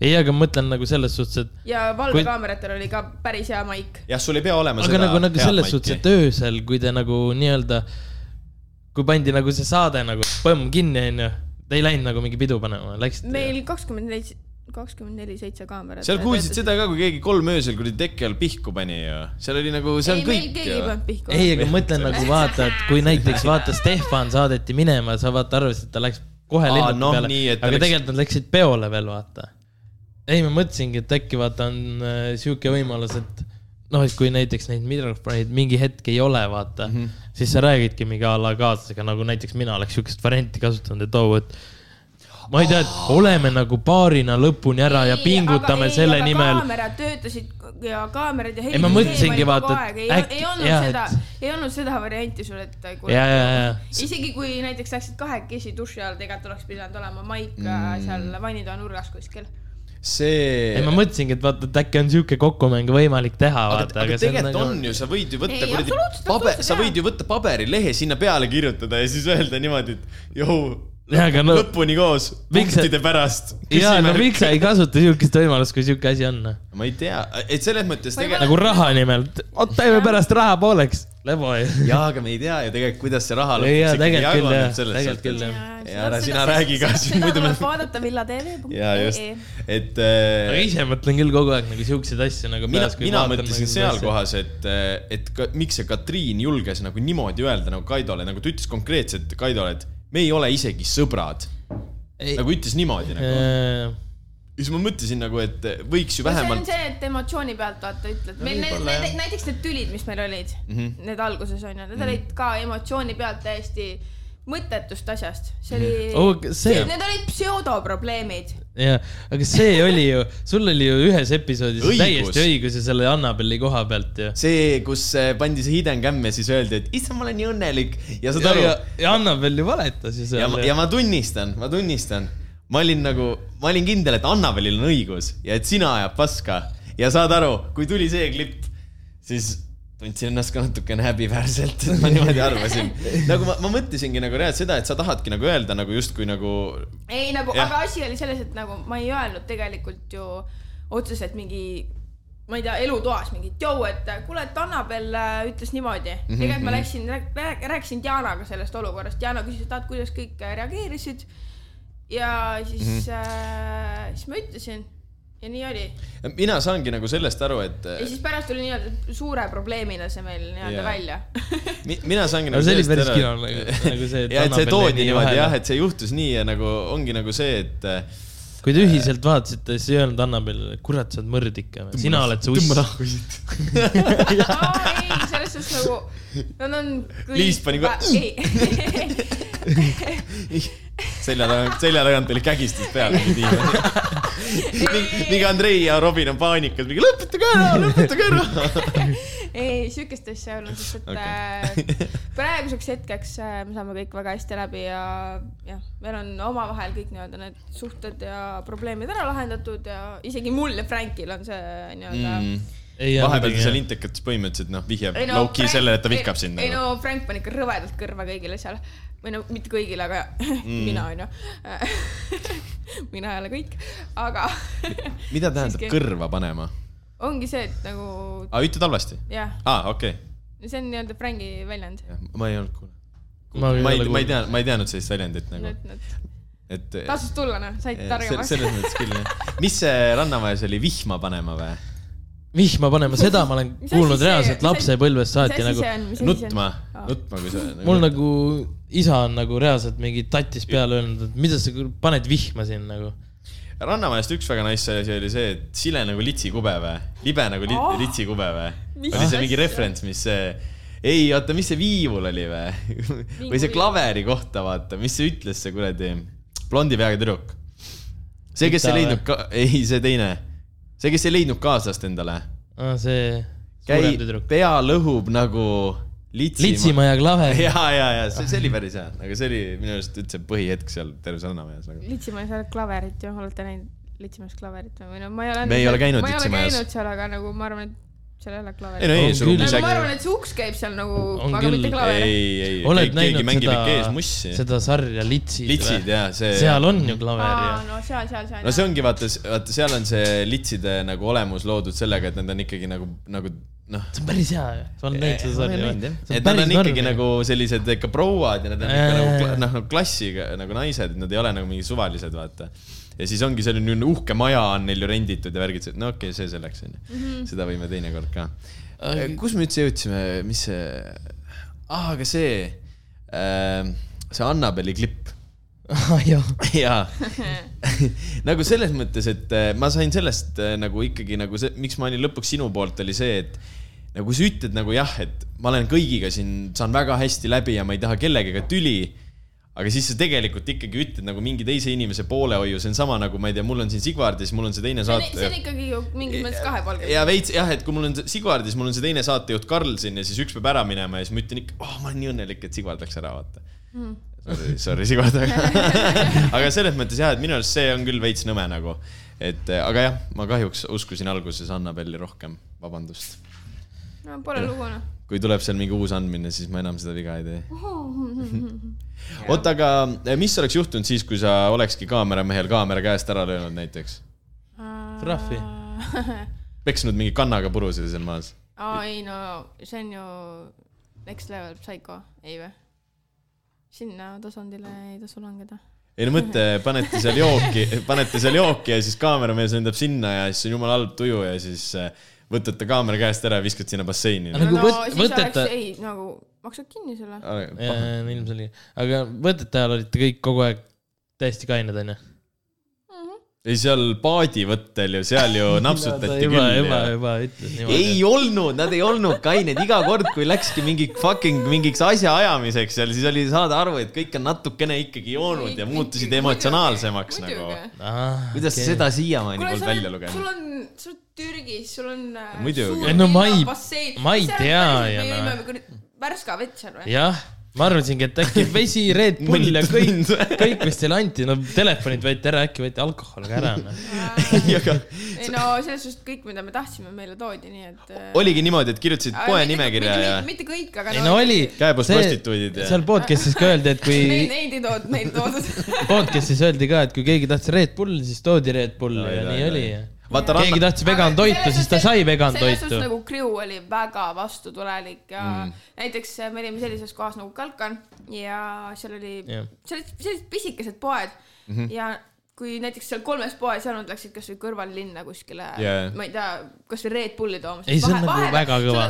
ei, aga ma mõtlen nagu selles suhtes, et ja valvekaameratel oli ka päris hea maik. jah, sul ei pea olema aga seda nagu, nagu head selles maiki. suhtes, et öösel, kui te nagu nii-öelda, kui pandi nagu see saade nagu põmm kinni, onju, te ei läinud nagu mingi pidu panema, läksite? meil kakskümmend neli, kakskümmend neli seitse kaamerat. seal kuulsid seda ka, kui keegi kolm öösel kuradi tekke all pihku pani ju. seal oli nagu, see on ei, meil kõik keegi ei pannud pihku. ei, aga ma mõtlen nagu vaata, et kui näiteks vaata Stefan saadeti minema, sa vaata arvasid, et ta läks kohe Aa, lennuki noh, peale, nii, et ta aga läks- tegelikult nad läksid peole veel vaata. ei, ma mõtlesingi, et äkki vaata on äh, sihuke võimalus, et noh, et kui näiteks neid mikrofoneid mingi hetk ei ole, vaata mm. -hmm. siis sa räägidki mingi a la kaaslasega, nagu näiteks mina oleks sihukest varianti kasutanud, et oo, et ma ei tea, et oleme nagu paarina lõpuni ära ja pingutame ei, selle nimel. kaamerad töötasid ja kaamerad ja Ei, ma mõtlesingi, vaata, et ei, äkki- ei olnud jah, seda et-, ei olnud seda varianti sul, et ja, isegi kui näiteks läksid kahekesi duši all, tegelikult oleks pidanud olema maik mm. seal vannitoa nurgas kuskil. See ei, ma mõtlesingi, et vaata, et äkki on sihuke kokkumäng võimalik teha, aga, vaata, aga aga see on tegelikult nagu on ju, sa võid ju võtta kuradi paber, sa võid ju võtta paberilehe sinna peale kirjutada ja siis öelda niimoodi, et jõu, Jaa, aga no- lõpuni koos, Miks sa- punktide pärast. ja no miks sa ei kasuta sihukest võimalust, kui sihuke asi on? ma ei tea, et selles mõttes tegelikult, nagu raha nimelt, teeme pärast raha pooleks, lebo ju. jaa, aga me ei tea ju tegelikult, kuidas see raha lõpuks ikkagi tegelikult küll, jaguneb selles tegelikult küll, suhtes. jah. Ja ära sina räägi ka, siis muidu me- vaadata villatv.ee. jaa, just, et aga äh, ise mõtlen küll kogu aeg nagu siukseid asju nagu mina peas,, kui mina mõtlesin nagu seal asja. kohas, et, et ka, miks see Katriin julges nagu niimoodi öelda nagu Kaidole, nagu ta ütles konkreetselt Kaidole, et me ei ole isegi sõbrad. Nagu ütles niimoodi nagu. Siis ma mõtlesin nagu, et võiks ju see on vähemalt, see, et emotsiooni pealt vaata ütled, meil need, need, näiteks need tülid, mis meil olid mm, Mhm. -hmm. need alguses on ju, need mm -hmm. olid ka emotsiooni pealt täiesti mõttetust asjast, see oli Oh, aga see- need olid pseudoprobleemid. jah, aga see oli ju, sul oli ju ühes episoodis Õigus. täiesti õigus ja selle Annabelli koha pealt ju. see, kus äh, pandi see hidden cam ja siis öeldi, et issand, ma olen nii õnnelik ja saad aru ja, ja Annabel ju valetas ju ja, seal ja ma tunnistan, ma tunnistan, ma olin nagu, ma olin kindel, et Annabelil on õigus ja et sina ajad paska ja saad aru, kui tuli see klipp, siis tundsin ennast ka natukene häbiväärselt, et ma niimoodi arvasin. nagu ma, ma mõtlesingi nagu reaalselt seda, et sa tahadki nagu öelda nagu justkui nagu ei nagu, aga asi oli selles, et nagu ma ei öelnud tegelikult ju otseselt mingi ma ei tea, elutoas mingi, et jõu, et kuule, et Annabel äh, ütles niimoodi mm. -hmm, tegelikult ma läksin, rääkisin Dianaga sellest olukorrast, Diana küsis, et et kuidas kõik äh, reageerisid. Ja siis mm, -hmm. äh, siis ma ütlesin ja nii oli. mina saangi nagu sellest aru, et ja siis pärast tuli nii-öelda suure probleemina see meil nii-öelda välja. [LAUGHS] mi, mina saangi nagu see oli sellest päris aru, kino nagu, nagu see. ja et [LAUGHS] see toodi niimoodi jah, et see juhtus nii ja nagu ongi nagu see, et kui te ühiselt vaatasite, siis ei öelnud Annabel, kurat, sa oled mõrd ikka. sina oled see tõmba uss. nahku siit. [LAUGHS] ei, selles suhtes nagu, nad on. Liis pani kohe- ei, selja tagant, selja tagant oli kägistus peal. mingi Andrei ja Robin on paanikas, mingi lõpetage ära, lõpetage ära. ei, sihukest asja ei olnud, sest et okay. praeguseks hetkeks äh, me saame kõik väga hästi läbi ja jah, meil on omavahel kõik nii-öelda need suhted ja probleemid ära lahendatud ja isegi mul ja Frankil on see nii-öelda mm.. vahepeal ta seal intekates põhimõtteliselt noh, vihjab low-key sellele, et ta vihkab sind ei no Frank pani ikka rõvedalt kõrva kõigile seal või no mitte kõigile, aga mm. mina onju. [LAUGHS] mina ei ole kõik, aga [LAUGHS] mida tähendab siiski. kõrva panema? ongi see, et nagu aa, ütled halvasti? jah, aa, okei. see on nii-öelda Franki väljend. ma ei olnud kuulnud. Ma ei ma ei ma ei tea, ma ei teadnud sellist väljendit nagu, et tasus tulla noh, said targemaks. selles mõttes küll jah. mis see Rannamäes oli, vihma panema või? Vihma panema, seda ma olen Mis kuulnud reaalselt lapsepõlvest saati nagu nutma, nutma, kui sa. mul nagu isa on nagu reaalselt mingi tatis peale öelnud, et mida sa paned vihma siin nagu. Rannamäest üks väga nice asi oli see, et sile nagu litsikube või, libe nagu li Oh! litsikube või. Oli see mingi referents, mis see, ei oota, mis see viivul oli või? või see klaveri kohta, vaata, mis see ütles, see kuradi blondi peaga tüdruk. see, kes Gita ei leidnud ka, ei, see teine, see, kes ei leidnud kaaslast endale, see käi suurem, tüdruk. pea lõhub nagu litsi. litsimaja klaver. ja, [LAUGHS] ja, ja see, see oli päris hea, aga see oli minu arust üldse põhihetk seal terves Rannamäes nagu.. Litsimäes ei ole klaverit ju, olete näinud Litsimäes klaverit või no ma ei ole. Me ei ole käinud ma ei ole käinud seal, aga nagu ma arvan, et seal ei ole klaverit. ei no On eesruumis nagu ma äkki arvan, et see uks käib seal nagu, aga küll. mitte klaver. ei, ei, oled keegi näinud mängib seda ikka eesmussi., seda sarja Litsid litsid või? ja see. seal on ju klaver aa, ja. no seal, seal, seal. no see ongi vaata, vaata seal on see litside nagu olemus loodud sellega, et nad on ikkagi nagu, nagu noh. see on päris hea ju, sa oled näinud seda sarja või? et nad on ikkagi nagu sellised ikka prouad ja nad on ikka nagu jaa. noh, nagu klassiga nagu naised, nad ei ole nagu mingi suvalised, vaata. Ja siis ongi selline uhke maja on neil ju renditud ja värgid, no okei okay,, see selleks onju. Mhm. seda võime teinekord ka. kus me üldse jõudsime, mis see, aa, aga see, see Annabeli klipp jah, [LAUGHS] jaa, [LAUGHS] nagu selles mõttes, et äh, ma sain sellest äh, nagu ikkagi nagu see, miks ma olin lõpuks sinu poolt, oli see, et nagu sa ütled nagu jah, et ma olen kõigiga siin, saan väga hästi läbi ja ma ei taha kellegagi tüli. Aga siis sa tegelikult ikkagi ütled nagu mingi teise inimese poolehoiu, see on sama nagu ma ei tea, mul on siin Sigvardis, mul on see teine saate see on ikkagi ju mingis mõttes kahepalgeline. ja veits jah, et kui mul on see Sigvardis, mul on see teine saatejuht Karl siin ja siis üks peab ära minema ja siis ma ütlen ikka, oh ma olen nii õnnelik, et Sigvard läks ära, vaata Hmm. Sorry, sorry Sigvard, aga, [LAUGHS] aga selles mõttes jah, et minu arust see on küll veits nõme nagu. et aga jah, ma kahjuks uskusin alguses Annabelli rohkem, vabandust. No pole lugu noh. kui tuleb seal mingi uus andmine, siis ma enam seda viga ei tee. oota, aga eh, mis oleks juhtunud siis, kui sa olekski kaameramehel kaamera käest ära löönud näiteks? Trahvi. [LAUGHS] peksnud mingi kannaga purusid seal maas? aa ei no see on ju next level psycho, ei või? sinna tasandile ei tasu langeda. ei no mõtle, panete seal jooki, panete seal jooki ja siis kaameramees lendab sinna ja siis on jumala halb tuju ja siis eh, võtate kaamera käest ära ja viskad sinna basseini. Aga nagu no võt- siis võtate- oleks, ei nagu maksad kinni selle. ilmselge, aga võtete ajal olite kõik kogu aeg täiesti kained onju? ei, seal paadivõttel ju, seal ju [LAUGHS] napsutati juba, küll juba, ja juba ütles ei niimoodi. olnud, nad ei olnud kained, iga kord, kui läkski mingi fucking mingiks asjaajamiseks seal, siis oli saada aru, et kõik on natukene ikkagi joonud ja muutusid emotsionaalsemaks nagu. kuidas sa seda siiamaani polnud välja on, sul lugenud? on, sul on Türgis, sul on äh, Muidugi. Ei, no ma ei- ma ei tea ju noh. värska vett seal või? jah, ma arvasingi, et äkki [LAUGHS] vesi, Red Bull ja kõik, kõik, mis teile anti, no telefonid võeti ära, äkki võeti alkohol ka ära no.. ei no selles suhtes kõik, mida me tahtsime, meile toodi, nii et. oligi niimoodi, et kirjutasid poe nimekirja ja mitte kõik, aga ei no oli. Käepoes prostituudid ja- seal podcast'is ka öeldi, et kui [LAUGHS] Neid, neid ei toodud, neid ei toodud. podcast'is öeldi ka, et kui keegi tahtis Red Bulli, siis toodi Red Bull Oi, ja nii oli. Vaata keegi ranna, tahtis vegan toitu, siis ta sai vegan selles suhtes toitu. nagu crew oli väga vastutulelik ja Mm. näiteks äh, me olime sellises kohas nagu Kalkan ja seal oli Jah. seal olid sellised pisikesed poed mm. -hmm. ja kui näiteks seal kolmes poes ja nad läksid kasvõi kõrvallinna kuskile Jaa. ma ei tea, kasvõi Red Bulli tooma. Ei, see on nagu väga kõva.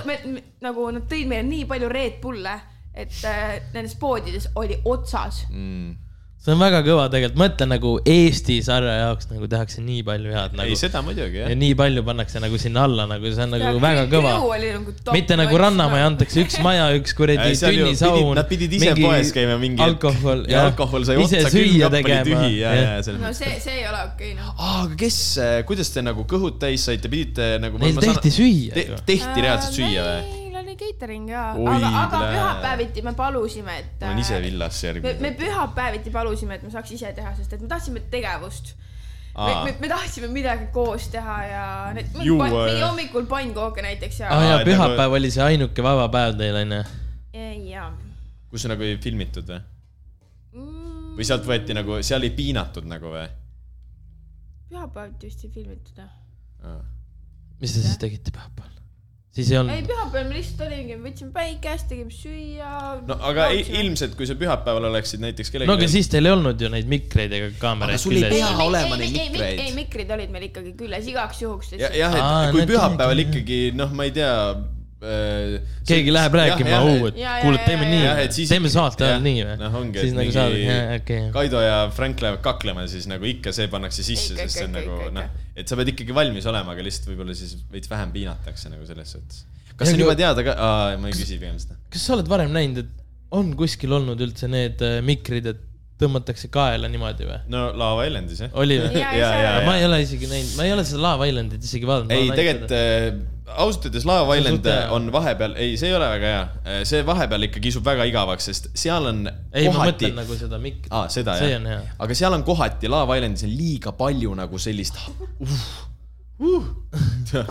nagu nad tõid meile nii palju Red Bulle, et äh, nendes poodides oli otsas. mm. See on väga kõva tegelikult, mõtle nagu Eesti sarja jaoks nagu tehakse nii palju head ei nagu seda muidugi ja jah. nii palju pannakse nagu sinna alla nagu see on nagu väga kõva. Nagu mitte nagu Rannamaja antakse üks maja, üks kuradi Ei, tünnisaun pidid-. nad pidid ise poes käima mingi alkohol ja alkohol sai otsa, külmkapp oli tühi ja, ja selles no mõttes. see, see ei ole okei noh. aa, aga kes, kuidas te nagu kõhud täis saite, pidite nagu. Neil tehti süüa te, tehti reaalselt süüa või? Catering ja, aga, aga pühapäeviti me palusime, et. ma olen ise villas me, järgmine me. pühapäeviti palusime, et me saaks ise teha, sest et me tahtsime tegevust. me Aa., me, me tahtsime midagi koos teha ja need, Juua mingi hommikul pannkooke näiteks ja aa jaa, pühapäev oli see ainuke vaba päev teil onju. ja kus nagu ei filmitud või? mm, või sealt võeti nagu, seal ei piinatud nagu või? pühapäeviti vist ei filmitud jah. mis te siis tegite pühapäeval? Siis ei ei, olnud, pühapäeval me lihtsalt olime, võtsime päikest, tegime süüa. no aga ei, ilmselt, kui sa pühapäeval oleksid näiteks kellelgi. no aga siis teil ei olnud ju neid mikreid ega Aga kaameraid sul ei pea-. olema neid ei, mikreid. ei, mikrid olid meil ikkagi küljes igaks juhuks jah, et Aa, kui pühapäeval ikkagi noh, ma ei tea. Keegi läheb rääkima, au, et kuule, teeme nii teeme saate ajal nii või? noh, ongi, siis et nagu saad, okei. Kaido ja Frank lähevad kaklema, siis nagu ikka see pannakse sisse, sest see on nagu noh et sa pead ikkagi valmis olema, aga lihtsalt võib-olla siis veits vähem piinatakse nagu selles suhtes. kas Ja see on juba teada ka, ma ei küsi pigem seda. kas sa oled varem näinud, et on kuskil olnud üldse need äh, mikrid, et tõmmatakse kaela niimoodi või? no Lava Islandis jah. oli või? Ja, ja, ja, ma ei ole isegi näinud, ma ei ole seda Lava Islandit isegi vaadanud. ei, tegelikult äh, ausalt öeldes on Island on vahepeal, ei, see ei ole väga hea. see vahepeal ikka kisub väga igavaks, sest seal on ei, ma kohati mõtlen, nagu seda mik-. aa, seda see jah on hea. aga seal on kohati Lava Islandis on liiga palju nagu sellist uh,. Uh. [LAUGHS]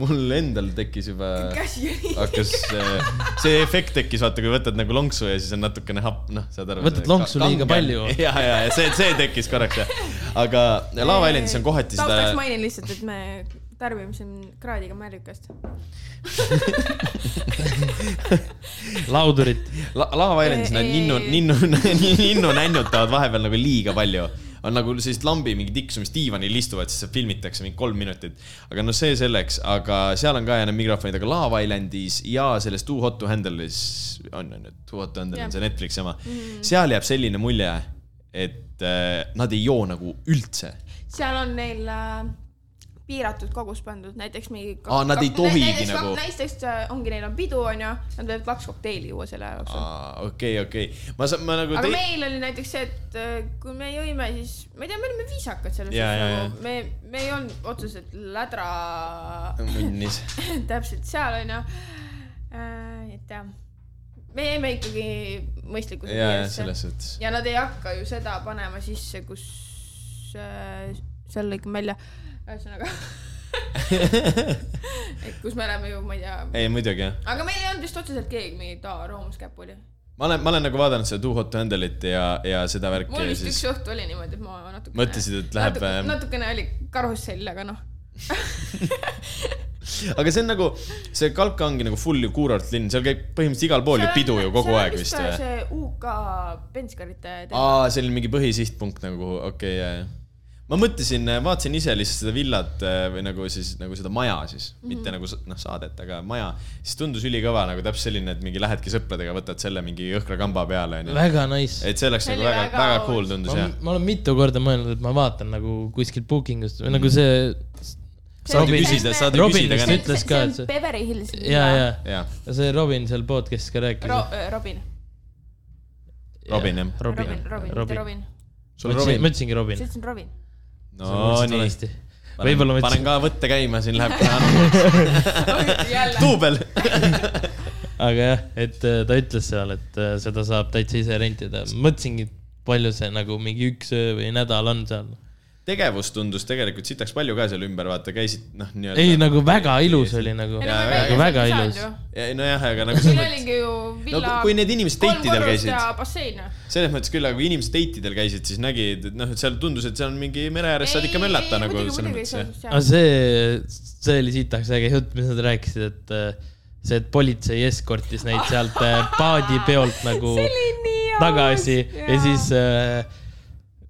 mul endal tekkis juba, hakkas, see efekt tekkis, vaata, kui võtad nagu lonksu ja siis on natukene happ, noh, saad aru. Võtad lonksu liiga palju. [LAUGHS] ja, ja, ja see, see tekkis korraks jah. aga Lava Islandis on kohati taustaks seda, mainin lihtsalt, et me tarbime siin kraadiga märjukest. [LAUGHS] laudurit. La, Lava Islandis nad ninnu, ninnu, [LAUGHS] ninnu nännutavad vahepeal nagu liiga palju. on nagu sellist lambi mingi tiksumist diivanil istuvad, siis filmitakse mingi kolm minutit. aga no see selleks, aga seal on ka ja need mikrofonid, aga Lava Islandis ja selles Too Hot to Handle'is on, on ju, Too Hot to Handle Jah. on see Netflixi oma mm.. seal jääb selline mulje, et äh, nad ei joo nagu üldse. seal on neil äh, piiratud kogus pandud, näiteks mingi. Aa, nad ei tohigi nagu- näiteks äh, ongi, neil on pidu, onju, nad võivad kaks kokteili juua selle aja jooksul. okei, okei, ma saan, ma nagu aga meil oli näiteks see, et äh, kui me jõime, siis ma ei tea, me olime viisakad selles suhtes, nagu me, me ei olnud otseselt lädra [LAUGHS] munnis. [LAUGHS] täpselt seal onju. et jah, me jäime ikkagi mõistlikkuse piiresse ja nad ei hakka ju seda panema sisse, kus äh, seal lõikan välja, ühesõnaga [LAUGHS] et kus me oleme ju, ma ei tea, ei, muidugi aga meil ei olnud vist otseselt keegi mingi aa, roomuskäpp oli. ma olen, ma olen nagu vaadanud seda Too Hot to Handle'it ja, ja seda värki mul vist siis üks õhtu oli niimoodi, et ma natukene. Mõtlesid, et läheb, ähm, natukene oli karussell, aga noh. [LAUGHS] aga see on nagu, see Kalka ongi nagu full kuurort linn, seal käib põhimõtteliselt igal pool ju pidu ju kogu aeg vist see UK penskarite teema. aa, see oli mingi põhisihtpunkt nagu, okei okay,, jaa. Ma mõtlesin, vaatasin ise lihtsalt seda villat äh, või nagu siis nagu seda maja siis mm, -hmm. mitte nagu s- noh, saadet, aga maja, siis tundus ülikõva nagu täpselt selline, et mingi lähedki sõpradega, võtad selle mingi jõhkra kamba peale onju. väga nice. et see oleks See nagu väga, väga cool tundus ma jah., ma olen mitu korda mõelnud, et ma vaatan nagu kuskilt booking ust või nagu see. saad küsida, saad küsida ka ütles ka, et see Beverly Hills. ja, ja, jah, ja see Robin seal podcast'is ka rääkis Ro-, Robin, Robin jah. Robin Robin, Robin, mitte Robin. Robin. sul ma ütlesingi Robin. sa ütlesid Robin. No nii. võib-olla ma panen ka võtte käima, siin läheb kohe duubel. aga jah, et äh, ta ütles seal, et äh, seda saab täitsa ise rentida. mõtlesingi, palju see nagu mingi üks öö või nädal on seal. Tegevust tundus tegelikult sitaks palju ka seal ümber, vaata, käisid noh, nii-öelda. ei, nagu väga ilus oli nagu, no me väga- nagu väga ilus. Ja, nojah, aga nagu meil oligi ju no villa kui need inimesed date'idel korrust käisid, ja bassein. selles mõttes küll, aga kui inimesed date'idel käisid, siis nägid, et noh, et seal tundus, et seal on mingi mere ääres saad ikka möllata nagu selles mõttes aga see, see oli sitaks äge jutt, mis nad rääkisid, et see, et politsei eskortis neid sealt äh, paadipeolt nagu [LAUGHS] tagasi ja siis äh,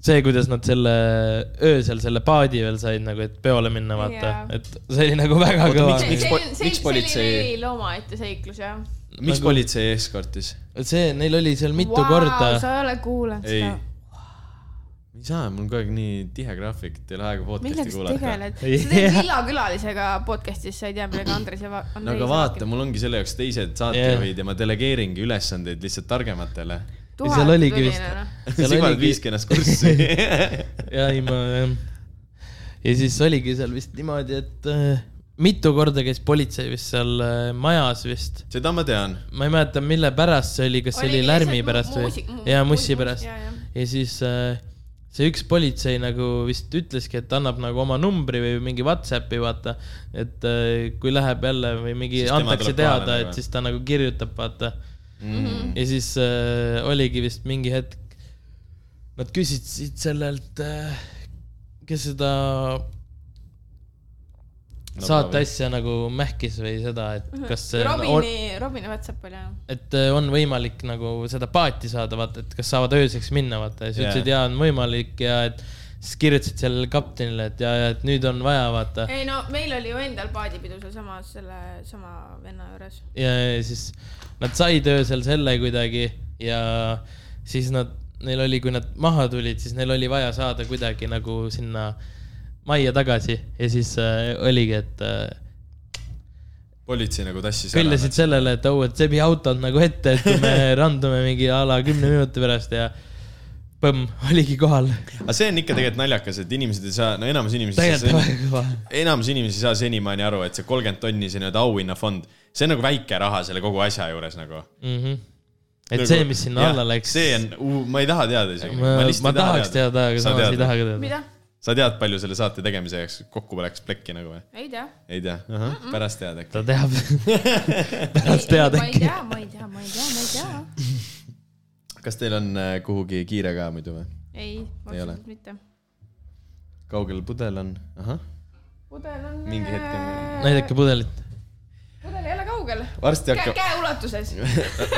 see, kuidas nad selle öösel selle paadi veel said nagu, et peole minna, vaata Jaa., et see oli nagu väga Oota, kõva miks-. miks see miks oli politsei- neil omaette seiklus jah. miks Nagu- politsei eskortis? see, neil oli seal mitu wow, korda. sa ei ole kuulanud ei seda., ei saa, mul on kogu aeg nii tihe graafik, et ei ole aega podcast'i kuulata. tegeled? Ei sa teed tea. villakülalisega podcast'is, sa ei tea, millega Andres ja Va- Andrei no aga vaata, mul ongi selle jaoks teised saatejuhid ja ma delegeeringi ülesandeid lihtsalt targematele. Seal oligi vist- noh. [LAUGHS] Seal Sigvald oligi- viiski ennast kurssi. [LAUGHS] ja ei, ma jah. ja siis oligi seal vist niimoodi, et äh, mitu korda käis politsei vist seal äh, majas vist. seda ma tean. ma ei mäleta, mille pärast see oli, kas see oli Oli lärmi pärast või jaa, mu- mussi mu- pärast ja siis äh, see üks politsei nagu vist ütleski, et annab nagu oma numbri või mingi Whatsappi, vaata. et äh, kui läheb jälle või mingi antakse teada, nagu. et siis ta nagu kirjutab, vaata Mm. ja siis äh, oligi vist mingi hetk, nad küsisid sellelt äh,, kes seda saateasja nagu mähkis või seda, et kas see on, Robini, Robini Whatsapp oli jah. et äh, on võimalik nagu seda paati saada, vaata, et kas saavad ööseks minna, vaata ja siis Jaa. ütlesid jaa, on võimalik ja et siis kirjutasid sellele kaptenile, et ja, ja et nüüd on vaja, vaata. ei no meil oli ju endal paadipidu sealsamas selle sama venna juures. ja ja siis nad said öösel selle kuidagi ja siis nad, neil oli, kui nad maha tulid, siis neil oli vaja saada kuidagi nagu sinna majja tagasi ja siis äh, oligi, et äh, politsei nagu tassis kõllasid sellele, et oh, et Sebi auto on nagu ette, et me [LAUGHS] randume mingi a la kümne minuti pärast ja põmm, oligi kohal. aga see on ikka tegelikult naljakas, et inimesed ei saa, no enamus inimesi tegelikult saa, väga kõva. enamus inimesi ei saa senimaani aru, et see kolmkümmend tonni, see nii-öelda auhinnafond, see on nagu väike raha selle kogu asja juures nagu. Mhm. et see, mis sinna alla läks. see on uh,, ma ei taha teada isegi. ma, ma tahaks teada, aga Sa samas tead ei taha ka teada. sa tead, palju selle saate tegemise jaoks kokku läks plekki nagu või? ei tea. ei tea, pärast tead äkki. ta teab. tahaks teada ma ei äkki. tea, ma ei tea, ma ei tea, ma ei tea. kas teil on äh, kuhugi kiire ka muidu või? ei, Ei ole. absoluutselt mitte. kaugel pudel on? ahah, pudel on. Mingi hetk on- näidake pudelit. pudel ei ole kaugel. varsti käe, hakkab, käeulatuses.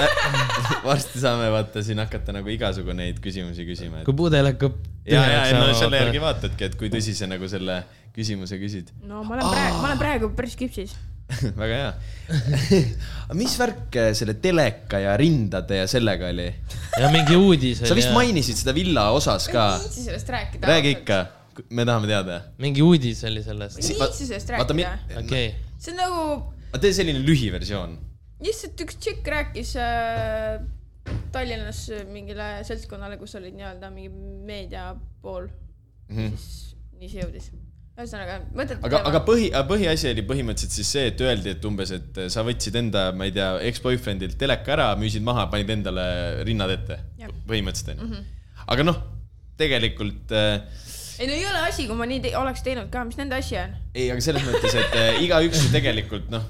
[LAUGHS] varsti saame vaata siin hakata nagu igasugu neid küsimusi küsima, et kui pudel hakkab. ja, ja, ja no selle järgi vaatadki, et kui tõsise nagu selle küsimuse küsid. no ma olen praegu, ma olen praegu päris küpsis. [LAUGHS] väga hea. [LAUGHS] mis värk äh, selle teleka ja rindade ja sellega oli? ja mingi uudis sa vist. mainisid seda villa osas ka ei. viitsi sellest rääkida. räägi. ikka, me tahame teada. mingi uudis oli sellest. ei viitsi sellest vaata, rääkida. okei, see on nagu, tee selline lühiversioon. lihtsalt üks tšikk rääkis äh, Tallinnas mingile seltskonnale, kus olid nii-öelda mingi meedia pool mm. -hmm. siis nii see jõudis. ühesõnaga, mõtet. aga, aga põhi, põhiasi oli põhimõtteliselt siis see, et öeldi, et umbes, et sa võtsid enda, ma ei tea, eks-boyfriendilt teleka ära, müüsid maha, panid endale rinnad ette põhimõtteliselt onju. aga noh, tegelikult äh, ei no ei ole asi, kui ma nii te oleks teinud ka, mis nende asi on? ei, aga selles mõttes, et äh, igaüks ju tegelikult noh,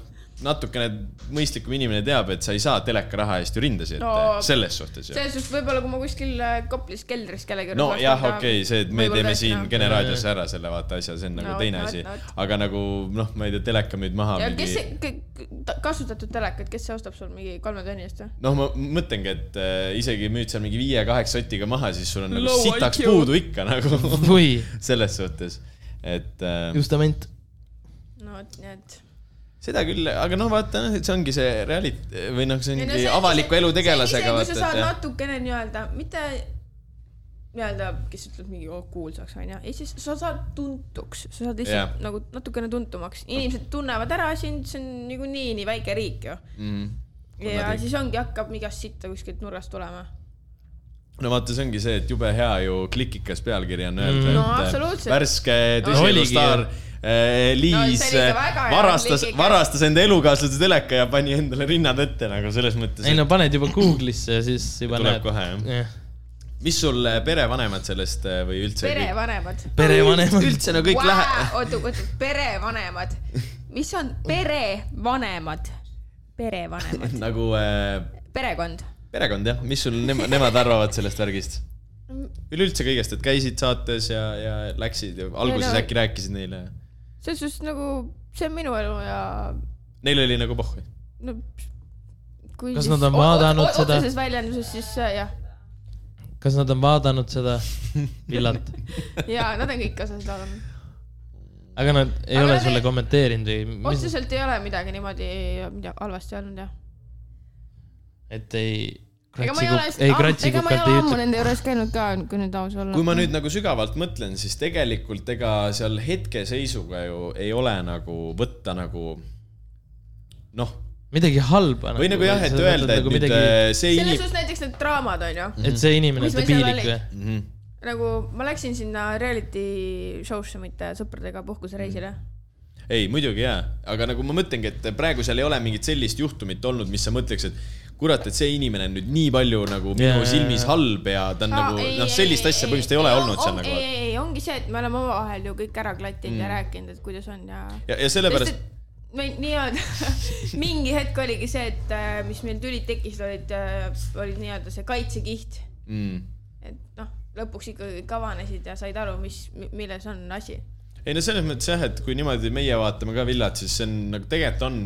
natukene mõistlikum inimene teab, et sa ei saa teleka raha eest ju rindasid ette No, no,, selles suhtes ju. selles suhtes võib-olla, kui ma kuskil äh, Koplis keldris kellegi no jah, okei okay,, see, et me teeme siin noh. Kene raadios ära selle vaata asja, see on nagu No, teine vot, asi vot.. aga nagu noh, ma ei tea, teleka müüd maha ja mingi kes see, kasutatud telekat, kes see ostab sul mingi kolme tonni eest või? noh, ma mõtlengi, et äh, isegi müüd seal mingi viie-kaheksa sotiga maha, siis sul on nagu Low sitaks IQ. puudu ikka nagu [LAUGHS] selles suhtes, et äh, justament. no vot, nii et. Seda küll, aga noh, vaata, et see ongi see realit- või noh, see Ei no ongi see- avaliku elu tegelasega kui sa saad et natukene nii-öelda, mitte nii-öelda, kes ütleb mingi oh, kuulsaks onju, ei siis sa saad tuntuks, sa saad lihtsalt yeah. nagu natukene tuntumaks, inimesed tunnevad ära sind, see on niikuinii nii väike riik ju. Mm. ja riik. siis ongi, hakkab igast sitta kuskilt nurgast tulema. no vaata, see ongi see, et jube hea ju klikikas pealkiri on öelda No et absoluutselt. värske No tõsielustaar äh, Liis No varastas, varastas enda elukaaslase teleka ja pani endale rinnad ette nagu selles mõttes. ei no paned juba Google'isse ja siis juba Tuleb näed. kohe, jah. mis sul äh, perevanemad sellest äh, või üldse? perevanemad. perevanemad. üldse no kõik läheb. oota, oota, perevanemad. mis on perevanemad? perevanemad, [LAUGHS] nagu äh, perekond. perekond jah, mis sul nema,, nemad arvavad sellest värgist? üleüldse kõigest, et käisid saates ja, ja läksid ja alguses Ja no- äkki rääkisid neile. Selles suhtes nagu, see on minu elu ja Neil oli nagu pohhu. no kui Kas siis nad on vaadanud seda? otseses väljenduses, siis äh, jah, kas nad on vaadanud seda Villat? [LAUGHS] ja nad on kõik osas vaadanud. aga nad ei Aga ole nad sulle ei- kommenteerinud või mis, otseselt ei ole midagi niimoodi mida halvasti olnud jah. et ei ega ma ei ole, ei ega ma ei ole ei ammu nende juures käinud ka, kui nüüd aus olla. kui ma nüüd nagu sügavalt mõtlen, siis tegelikult ega seal hetkeseisuga ju ei ole nagu võtta nagu noh, midagi halba. või nagu jah, et öelda, et nüüd midagi... äh, see selles inimene suhtes näiteks need draamad on ju, et see inimene on debiilik või? Mhm. nagu ma läksin sinna reality show'sse mitte sõpradega puhkusereisile. ei, muidugi jaa, aga nagu ma mõtlengi, et praegu seal ei ole mingit sellist juhtumit olnud, mis sa mõtleks, et kurat, et see inimene on nüüd nii palju nagu minu yeah, silmis halb ja ta on Aa, nagu ei, noh, sellist ei, asja põhimõtteliselt ei ole ei, olnud seal on- nagu ei, ei, ongi see, et me oleme omavahel ju kõik ära klattinud mm. ja rääkinud, et kuidas on ja. ja, ja sellepärast, meil nii-öelda mingi hetk oligi see, et äh, mis meil tülid tekkisid, olid, olid nii-öelda see kaitsekiht, mm. et noh, lõpuks ikkagi kõik avanesid ja said aru, mis, milles on asi. ei no selles mõttes jah, et kui niimoodi meie vaatame ka Villat, siis see on nagu tegelikult on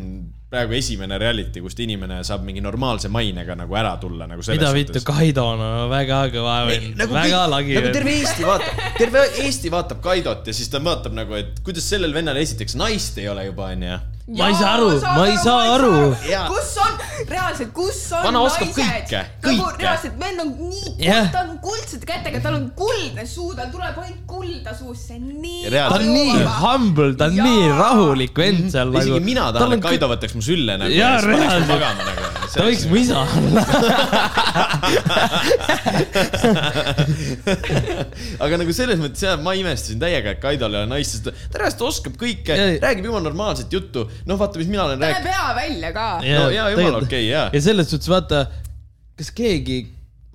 praegu esimene reality, kust inimene saab mingi normaalse mainega nagu ära tulla nagu selles mida vittu, Kaido on no, väga kõva vend, nagu väga kõik- lagi nagu terve Eesti vaatab, terve Eesti vaatab Kaidot ja siis ta vaatab nagu, et kuidas sellel vennal esiteks naist ei ole juba onju. Ma ei saa aru, ma ei saa aru. Kus on, reaalselt, kus on Vana oskab naised kõike, nagu kõike. reaalselt, vend on nii Jah. ta on kuldsete kätega, tal on kuldne suu, tal tuleb ainult kulda on nii. Ta on nii humble, ta on Jaa. nii rahulik vend seal nagu. isegi mina tahan, et Kaido võtaks mu sülle nagu Jaa, mu reaalselt. nagu. ta võiks mu isa olla. aga nagu selles mõttes jah, ma imestasin täiega, et Kaidol ei ole naist, sest ta, reaalselt oskab kõike räägib jumala normaalset juttu. noh, vaata, mis mina olen ta näeb rääkinud. hea välja ka. No jaa, jumala okei, jaa. ja selles suhtes vaata, kas keegi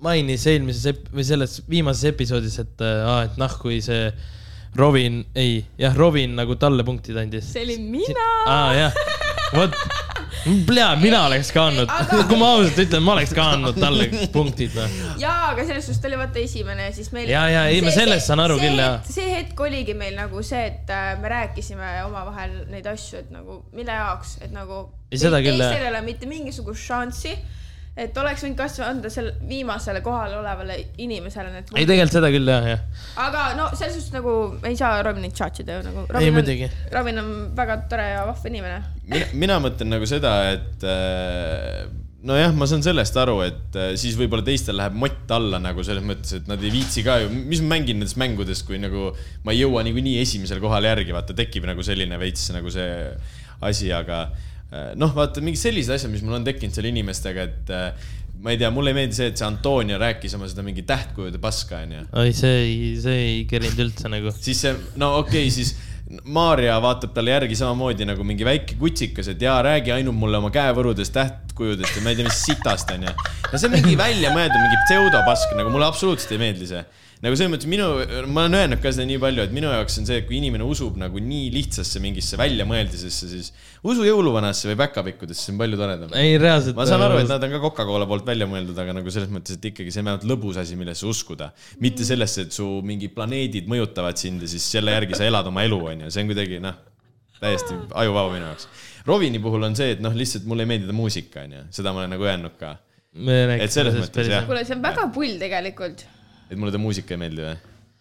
mainis eelmises ep- või selles viimases episoodis, et aa, et noh, kui see Robin, ei, jah, Robin nagu talle punktid andis. see olin mina. aa jah, vot, plea, mina oleks ka andnud Aga-, kui ma ausalt ütlen, ma oleks ka andnud talle punktid noh. jaa, aga selles suhtes ta oli vaata esimene ja siis meil. Jaa, jaa, ei, ma sellest saan aru küll, jaa. see hetk oligi meil nagu see, et äh, me rääkisime omavahel neid asju, et nagu mille jaoks, et nagu. Ei, seda küll, jah. teistel ei ole mitte mingisugust šanssi, et oleks võinud kasvõi anda selle viimasele kohale olevale inimesele need. ei, tegelikult seda küll jah, jah. aga no selles suhtes nagu ei saa Robinit tšatšida ju nagu. Ei, muidugi. Robin on väga tore ja vahva inimene. mina, mina mõtlen nagu seda, et äh, nojah, ma saan sellest aru, et äh, siis võib-olla teistel läheb mott alla nagu selles mõttes, et nad ei viitsi ka ju, mis ma mängin nendest mängudest, kui nagu ma ei jõua niikuinii esimesel kohal järgi, vaata tekib nagu selline veits nagu see asi, aga noh, vaata mingid sellised asjad, mis mul on tekkinud seal inimestega, et äh, ma ei tea, mulle ei meeldi see, et see Antonia rääkis oma seda mingi tähtkujude paska, onju oi, see ei, see ei kerinud üldse nagu. siis see, no okei okay,, siis Maarja vaatab talle järgi samamoodi nagu mingi väike kutsikas, et jaa, räägi ainult mulle oma käevõrudest, tähtkujudest ja ma ei tea, mis sitast onju. ja see on mingi väljamõeldud, mingi pseudopask, nagu mulle absoluutselt ei meeldi see. nagu selles mõttes minu, ma olen öelnud ka seda nii palju, et minu jaoks on see, et kui inimene usub nagu nii lihtsasse mingisse väljamõeldisesse, siis usu jõuluvanasse või päkapikkudesse, see on palju toredam. ei, reaalselt. ma saan aru, et nad on ka Coca-Cola poolt välja mõeldud, aga nagu selles mõttes, et ikkagi see on vähemalt lõbus asi, millesse uskuda. mitte sellesse, et su mingid planeedid mõjutavad sind ja siis selle järgi sa elad oma elu, onju, see on kuidagi noh, täiesti ajuvaba minu jaoks. Rovini puhul on see, et noh, lihtsalt mulle ei meeldi ta muusika, onju, seda ma olen nagu öelnud ka. Et selles mõttes, jah. kuule, see on väga pull tegelikult. et mulle ta muusika ei meeldib või?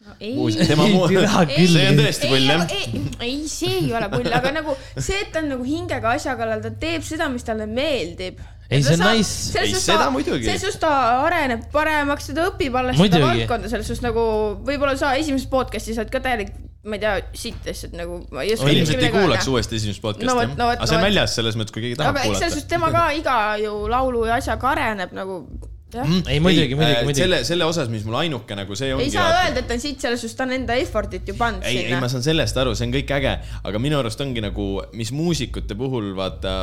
No ei. tema Ei, see on tõesti pull jah. ei, ei, see ei ole pull, aga nagu see, et ta on nagu hingega asja kallal, ta teeb seda, mis talle meeldib. Ei, see on nice. Ei, seda muidugi. selles suhtes ta areneb paremaks, ta õpib alles Muidugi. seda valdkonda, selles suhtes nagu võib-olla sa esimeses podcast'is oled ka täielik, ma ei tea, sitt lihtsalt nagu. ilmselt ei kuulaks uuesti esimest podcast'i No jah no vot, aga see no on väljas selles mõttes, kui keegi tahab aga eks selles kuulata suhtes tema ka iga ju laulu ja asjaga areneb nagu, jah. ei, muidugi, muidugi, äh, muidugi. selle, selle osas, mis mul ainuke nagu see ongi. ei saa öelda, et ta on sitt, selles suhtes ta on enda effort'it ju pannud ei, ei, sinna ma. saan sellest aru, see on kõik äge, aga minu arust ongi nagu, mis muusikute puhul vaata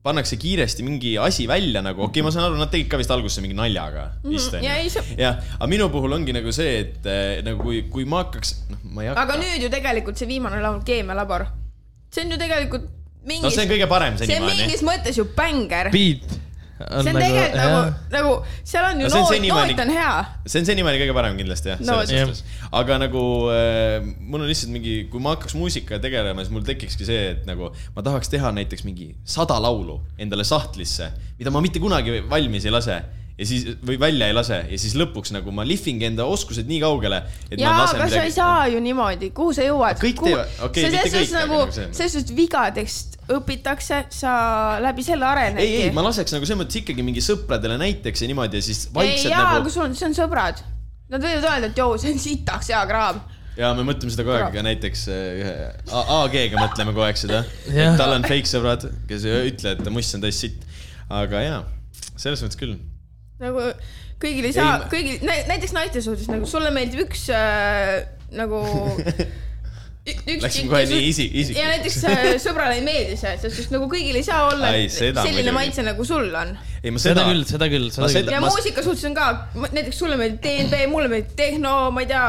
pannakse kiiresti mingi asi välja nagu, okei okay,, ma saan aru, nad tegid ka vist alguses mingi naljaga vist Mhm. ei, see- jah, aga minu puhul ongi nagu see, et eh, nagu kui, kui ma hakkaks, noh, ma ei hakka. aga nüüd ju tegelikult see viimane laul, Keemialabor, see on ju tegelikult mingis no see on kõige parem see on senimaani. mingis mõttes ju bänger. beat. See on tegelikult nagu, nagu seal on ju No on noot, noot on hea. see on senimaani kõige parem kindlasti jah, No selles suhtes. aga nagu äh, mul on lihtsalt mingi, kui ma hakkaks muusikaga tegelema, siis mul tekikski see, et nagu ma tahaks teha näiteks mingi sada laulu endale sahtlisse, mida ma mitte kunagi valmis ei lase ja siis või välja ei lase ja siis lõpuks nagu ma lihvingi enda oskused nii kaugele, et jaa, ma lasen aga sa ei saa ju niimoodi, kuhu sa jõuad? Kõik teevad- okei, mitte kõik, aga nagu nagu see-, selles suhtes vigadest õpitakse, sa läbi selle arenedki. ei, ei, ma laseks nagu selles mõttes ikkagi mingi sõpradele näiteks ja niimoodi ja siis ei vaikselt jaa, nagu aga sul on, see on sõbrad. Nad võivad öelda, et joo, see on sitaks hea kraam. ja me mõtleme seda kogu aeg ka näiteks äh, ühe A- AG-ga mõtleme kogu aeg seda, [LAUGHS] tal on fake sõbrad, kes ei ütle, et muss on täis sitt. aga jaa, selles mõttes küll. Nagu kõigil ei saa kõigil, näiteks naiste suhtes nagu sulle meeldib üks äh, nagu. [LAUGHS] Läksime kohe nii isi- isik- ja näiteks äh, sõbrale ei meeldi see, sest just nagu kõigil ei saa olla Ai, selline maitse nagu sul on. ei, ma seda seda, küll, seda küll, seda küll ja ma- muusika suhtes on ka, näiteks sulle meeldib DNB, mulle meeldib tehno, ma ei tea,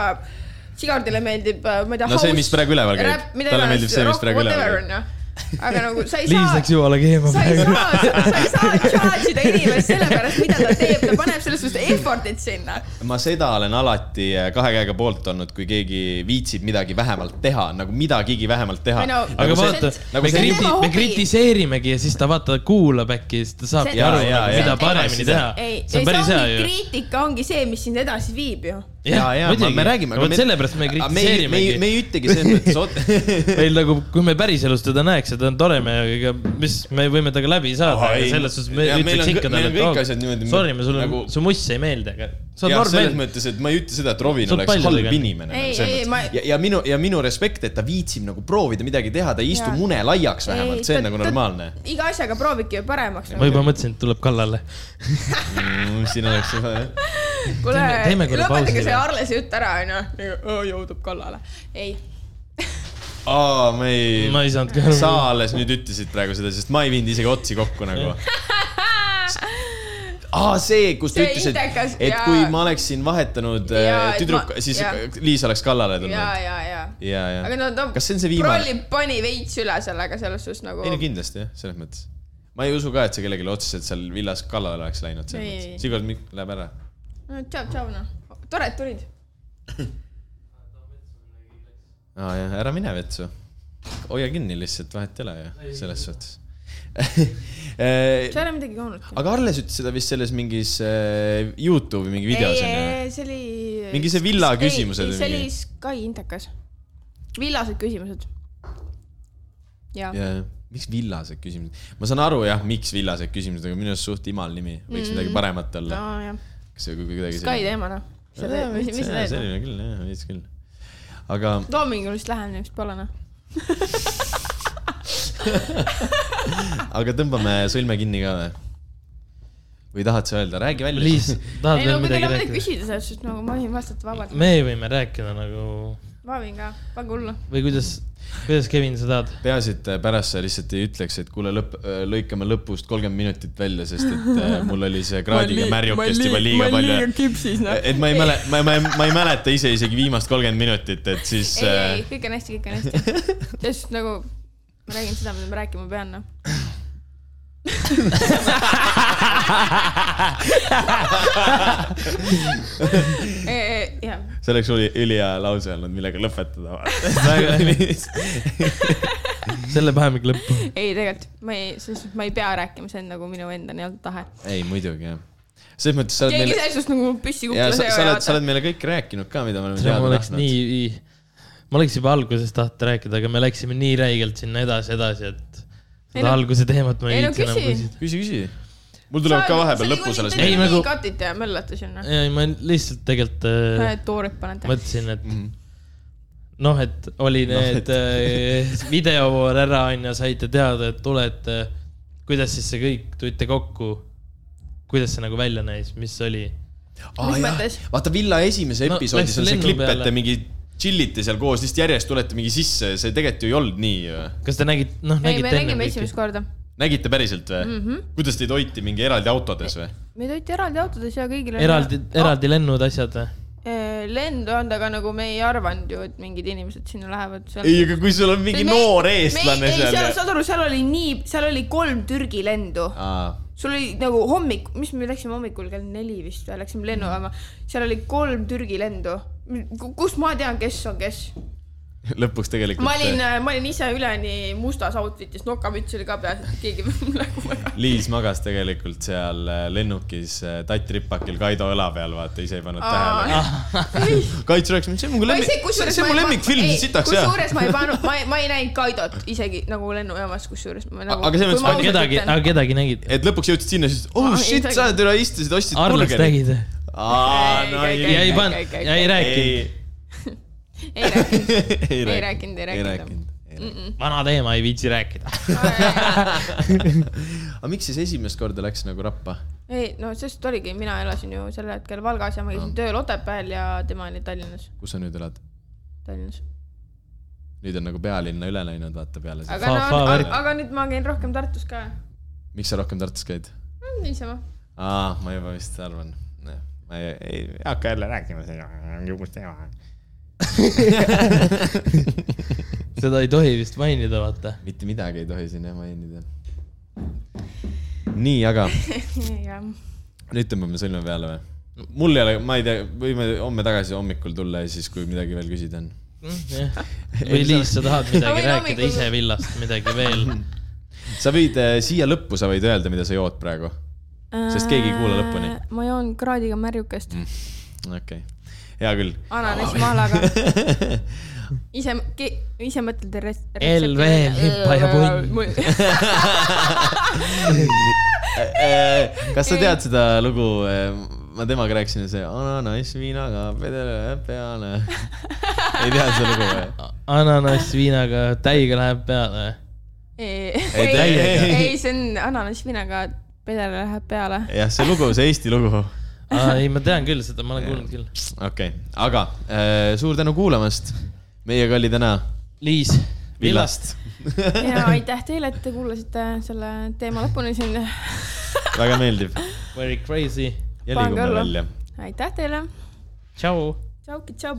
Sigardile meeldib, ma ei tea. No see, mis praegu üleval käib. Talle meeldib see, mis praegu üleval käib. Aga nagu sa ei Liis saa läks, jumala keema sa ei praegu. saa, sa ei saa charge ida inimest selle pärast, mida ta teeb, ta paneb selles suhtes effort'it sinna. ma seda olen alati äh, kahe käega poolt olnud, kui keegi viitsib midagi vähemalt teha, nagu midagigi vähemalt teha Ei no- aga nagu vaata, nagu me kriti-, me kritiseerimegi ja siis ta vaata kuulab äkki, siis ta saabki aru jaa,, mida paremini teha. ei, see ei on päris hea ongi, ju. kriitika ongi see, mis sind edasi viib ju. ja, ja me, me räägime. vot sellepärast me me ei, me kritiseerimegi. ei ütlegi selles mõttes [LAUGHS] meil nagu, kui me päriselus teda näeks ja ta on tore mehega, mis me võime temaga läbi saada ei. selles suhtes me Ja ütleks ikka talle, asjad niimoodi, et sorry, me sulle nagu-, su muss ei meeldi, aga jah, selles mõttes, et ma ei ütle seda, et oled oleks halb inimene. Ma- ja, ja minu ja minu respekt, et ta viitsib nagu proovida midagi teha, ta ei istu Jaa. mune laiaks vähemalt, see on nagu normaalne. iga asjaga proovibki ju paremaks. ma juba mõtlesin, et tuleb kallale. Mm, siin oleks juba jah. [LAUGHS] kuule lõpetage see või? Arlese jutt ära, onju. jõudub kallale. ei, [LAUGHS] aa, ma ei ma ei saanud ka aru. sa alles nüüd ütlesid praegu seda, sest ma ei viinud isegi otsi kokku nagu. aa, see, kus ta ütles, et et jaa. kui ma oleksin vahetanud äh, et tüdruk ma-, siis jaa. Liis oleks kallale ja, tulnud. ja, ja. ja, ja aga. no ta kas see on see viimane? prolli pani veits üle sellega selles suhtes nagu ei no. kindlasti jah, selles mõttes. ma ei usu ka, et see kellelegi otseselt seal villas kallale oleks läinud selles mõttes. Sigurd Mikk läheb ära. tšau, tšau noh, tore, et tulid. [LAUGHS] aa jah, ära mine vetsu. hoia kinni lihtsalt, vahet ei ole ju, selles suhtes. sa ei ole [LAUGHS] midagi joonud. aga Arles ütles seda vist selles mingis äh, Youtube'i mingi videos onju. ei, see oli. Mingi see villa küsimused see oli Sky Intekas. villased küsimused. ja, ja., miks villased küsimused? ma saan aru jah, miks villased küsimused, aga minu arust suht imal nimi, võiks mm. midagi paremat olla no,. kas see kuidagi Sky teema noh. mis, mis sa teed? selline küll jah, veits küll. Aga loomingulist lähenemist pole noh. [LAUGHS] aga tõmbame sõlme kinni ka või? või tahad sa öelda, räägi välja. Liis, tahad ei no veel kui teil midagi on midagi rääkida? küsida sellest, siis nagu ma võin vastata vabalt. me võime rääkida nagu ma võin ka, väga hullu. või kuidas, kuidas Kevin sa tahad? peaasi, et pärast sa lihtsalt ei ütleks, et kuule lõpp, lõikame lõpust kolmkümmend minutit välja, sest et äh, [LAUGHS] mul oli see kraadiga märjukest juba liiga palju. küpsis noh. et ma ei mäleta, ma, ma, ma ei mäleta ise isegi viimast kolmkümmend minutit, et siis ei, äh, ei, kõik on hästi, kõik on hästi. [LAUGHS] sest nagu ma räägin seda, mida ma rääkima pean noh. [LAUGHS] jah, see oleks üli, ülihea lause olnud, millega lõpetada. [LAUGHS] selle paneme ikka lõppu. ei tegelikult ma ei, selles suhtes ma ei pea rääkima, see on nagu minu enda nii-öelda tahe. ei, muidugi jah. selles mõttes sa oled keegi meile, selles suhtes nagu püssi ja kuklas sa, sa oled, sa oled meile kõik rääkinud ka, mida me oleme ma teada oleks tahtnud. nii, ma oleks juba alguses tahtnud rääkida, aga me läksime nii räigelt sinna edasi, edasi, et Ei seda no- alguse teemat ma ei ei viitsi enam küsi. küsida. küsi, küsi. Mul tuleb ka vahepeal lõpus alles Ei, ei nagu- nagu. katite ja möllate sinna. ei, ma lihtsalt tegelikult äh, toorid panete. mõtlesin, et Mhm. noh, et oli [LAUGHS] need äh, videovoor ära onju, saite teada, et tulete. kuidas siis see kõik, tulite kokku? kuidas see nagu välja näis, mis oli? mõttes?, vaata Villa esimeses No, episoodis läks on see klipp, et te mingi chillite seal koos, lihtsalt järjest tulete mingi sisse, see tegelikult ju ei olnud nii kas te nägite, noh ei, me nägite enne nägime kõike esimest? korda. Nägite päriselt või mm? Mhm. -hmm. kuidas teid hoiti mingi eraldi autodes või? meid hoiti eraldi autodes ja kõigile. eraldi, eraldi lennud, asjad või? lendu on, aga nagu me ei arvanud ju, et mingid inimesed sinna lähevad. ei, aga kui sul on mingi noor eestlane ei, seal saad aru, seal oli nii, seal oli kolm Türgi lendu. aa, sul oli nagu hommik, mis me läksime hommikul kell neli vist või läksime lennujaama, seal oli kolm Türgi lendu. kust ma tean, kes on kes? [LAUGHS] lõpuks tegelikult. ma olin, ma olin ise üleni mustas outfit'is, nokamüts oli ka peas, et keegi [LAUGHS] nagu väga. Liis magas tegelikult seal äh, lennukis äh, tatt ripakil Kaido õla peal, vaata, ise ei pannud tähele. [LAUGHS] Kaits rääkis, see on mu lemmik, see on mu lemmikfilm, sitaks hea. kusjuures ma ei pannud, ma ei, ma ei näinud Kaidot isegi nagu lennujaamas, kusjuures ma nagu. aga selles mõttes- kedagi, aga kedagi nägid? et lõpuks jõudsid sinna, siis oh Aa, shit, sa üle istusid, ostsid Arlast nägid? aa, no Ei, ei ja ei pannud ja ei ei rääkinud., [LAUGHS] ei rääkinud, ei rääkinud, ei rääkinud. rääkinud. vana teema ei viitsi rääkida. [LAUGHS] [LAUGHS] aga miks siis esimest korda läks nagu rappa? ei, no sest oligi, mina elasin ju sel hetkel Valgas ja ma käisin tööl Otepääl ja tema oli Tallinnas, kus sa nüüd elad? Tallinnas. nüüd on nagu pealinna üle läinud, vaata peale aga no, värk. aga nüüd ma käin rohkem Tartus ka. miks sa rohkem Tartus käid? niisama. aa, ma juba vist arvan. ma ei, ei hakka jälle rääkima seda, uus teema. [LAUGHS] seda ei tohi vist mainida, vaata. mitte midagi ei tohi siin jah mainida. nii, aga [LAUGHS] nüüd tõmbame sõlme peale või? mul ei ole, ma ei tea, võime homme tagasi hommikul tulla ja siis, kui midagi veel küsida on. [LAUGHS] või Liis, sa tahad midagi rääkida ise villast, midagi veel? sa võid äh, siia lõppu, sa võid öelda, mida sa jood praegu. Sest keegi ei kuula lõpuni.. Äh, ma joon kraadiga märjukest mm., okei okay., hea küll. ananasimahlaga. [LAUGHS] ise, ise mõtled res-. LV limpa ja punn.. [LAUGHS] [LAUGHS] kas sa tead seda lugu? ma temaga rääkisin, see ananass viinaga pedele peale. ei tea seda lugu või? ananass viinaga täiega läheb peale. ei, Ei, ei, see on ananasviinaga, pedale läheb peale. jah, see lugu, see Eesti lugu. ei, ma tean küll seda, ma olen kuulnud küll. okei okay., aga äh, suur tänu kuulamast. meiega oli täna Liis, Villast. ja aitäh teile, et te kuulasite selle teema lõpuni siin. väga meeldiv. Very crazy. ja liigume välja aitäh teile. tšau. tšauki, tšau.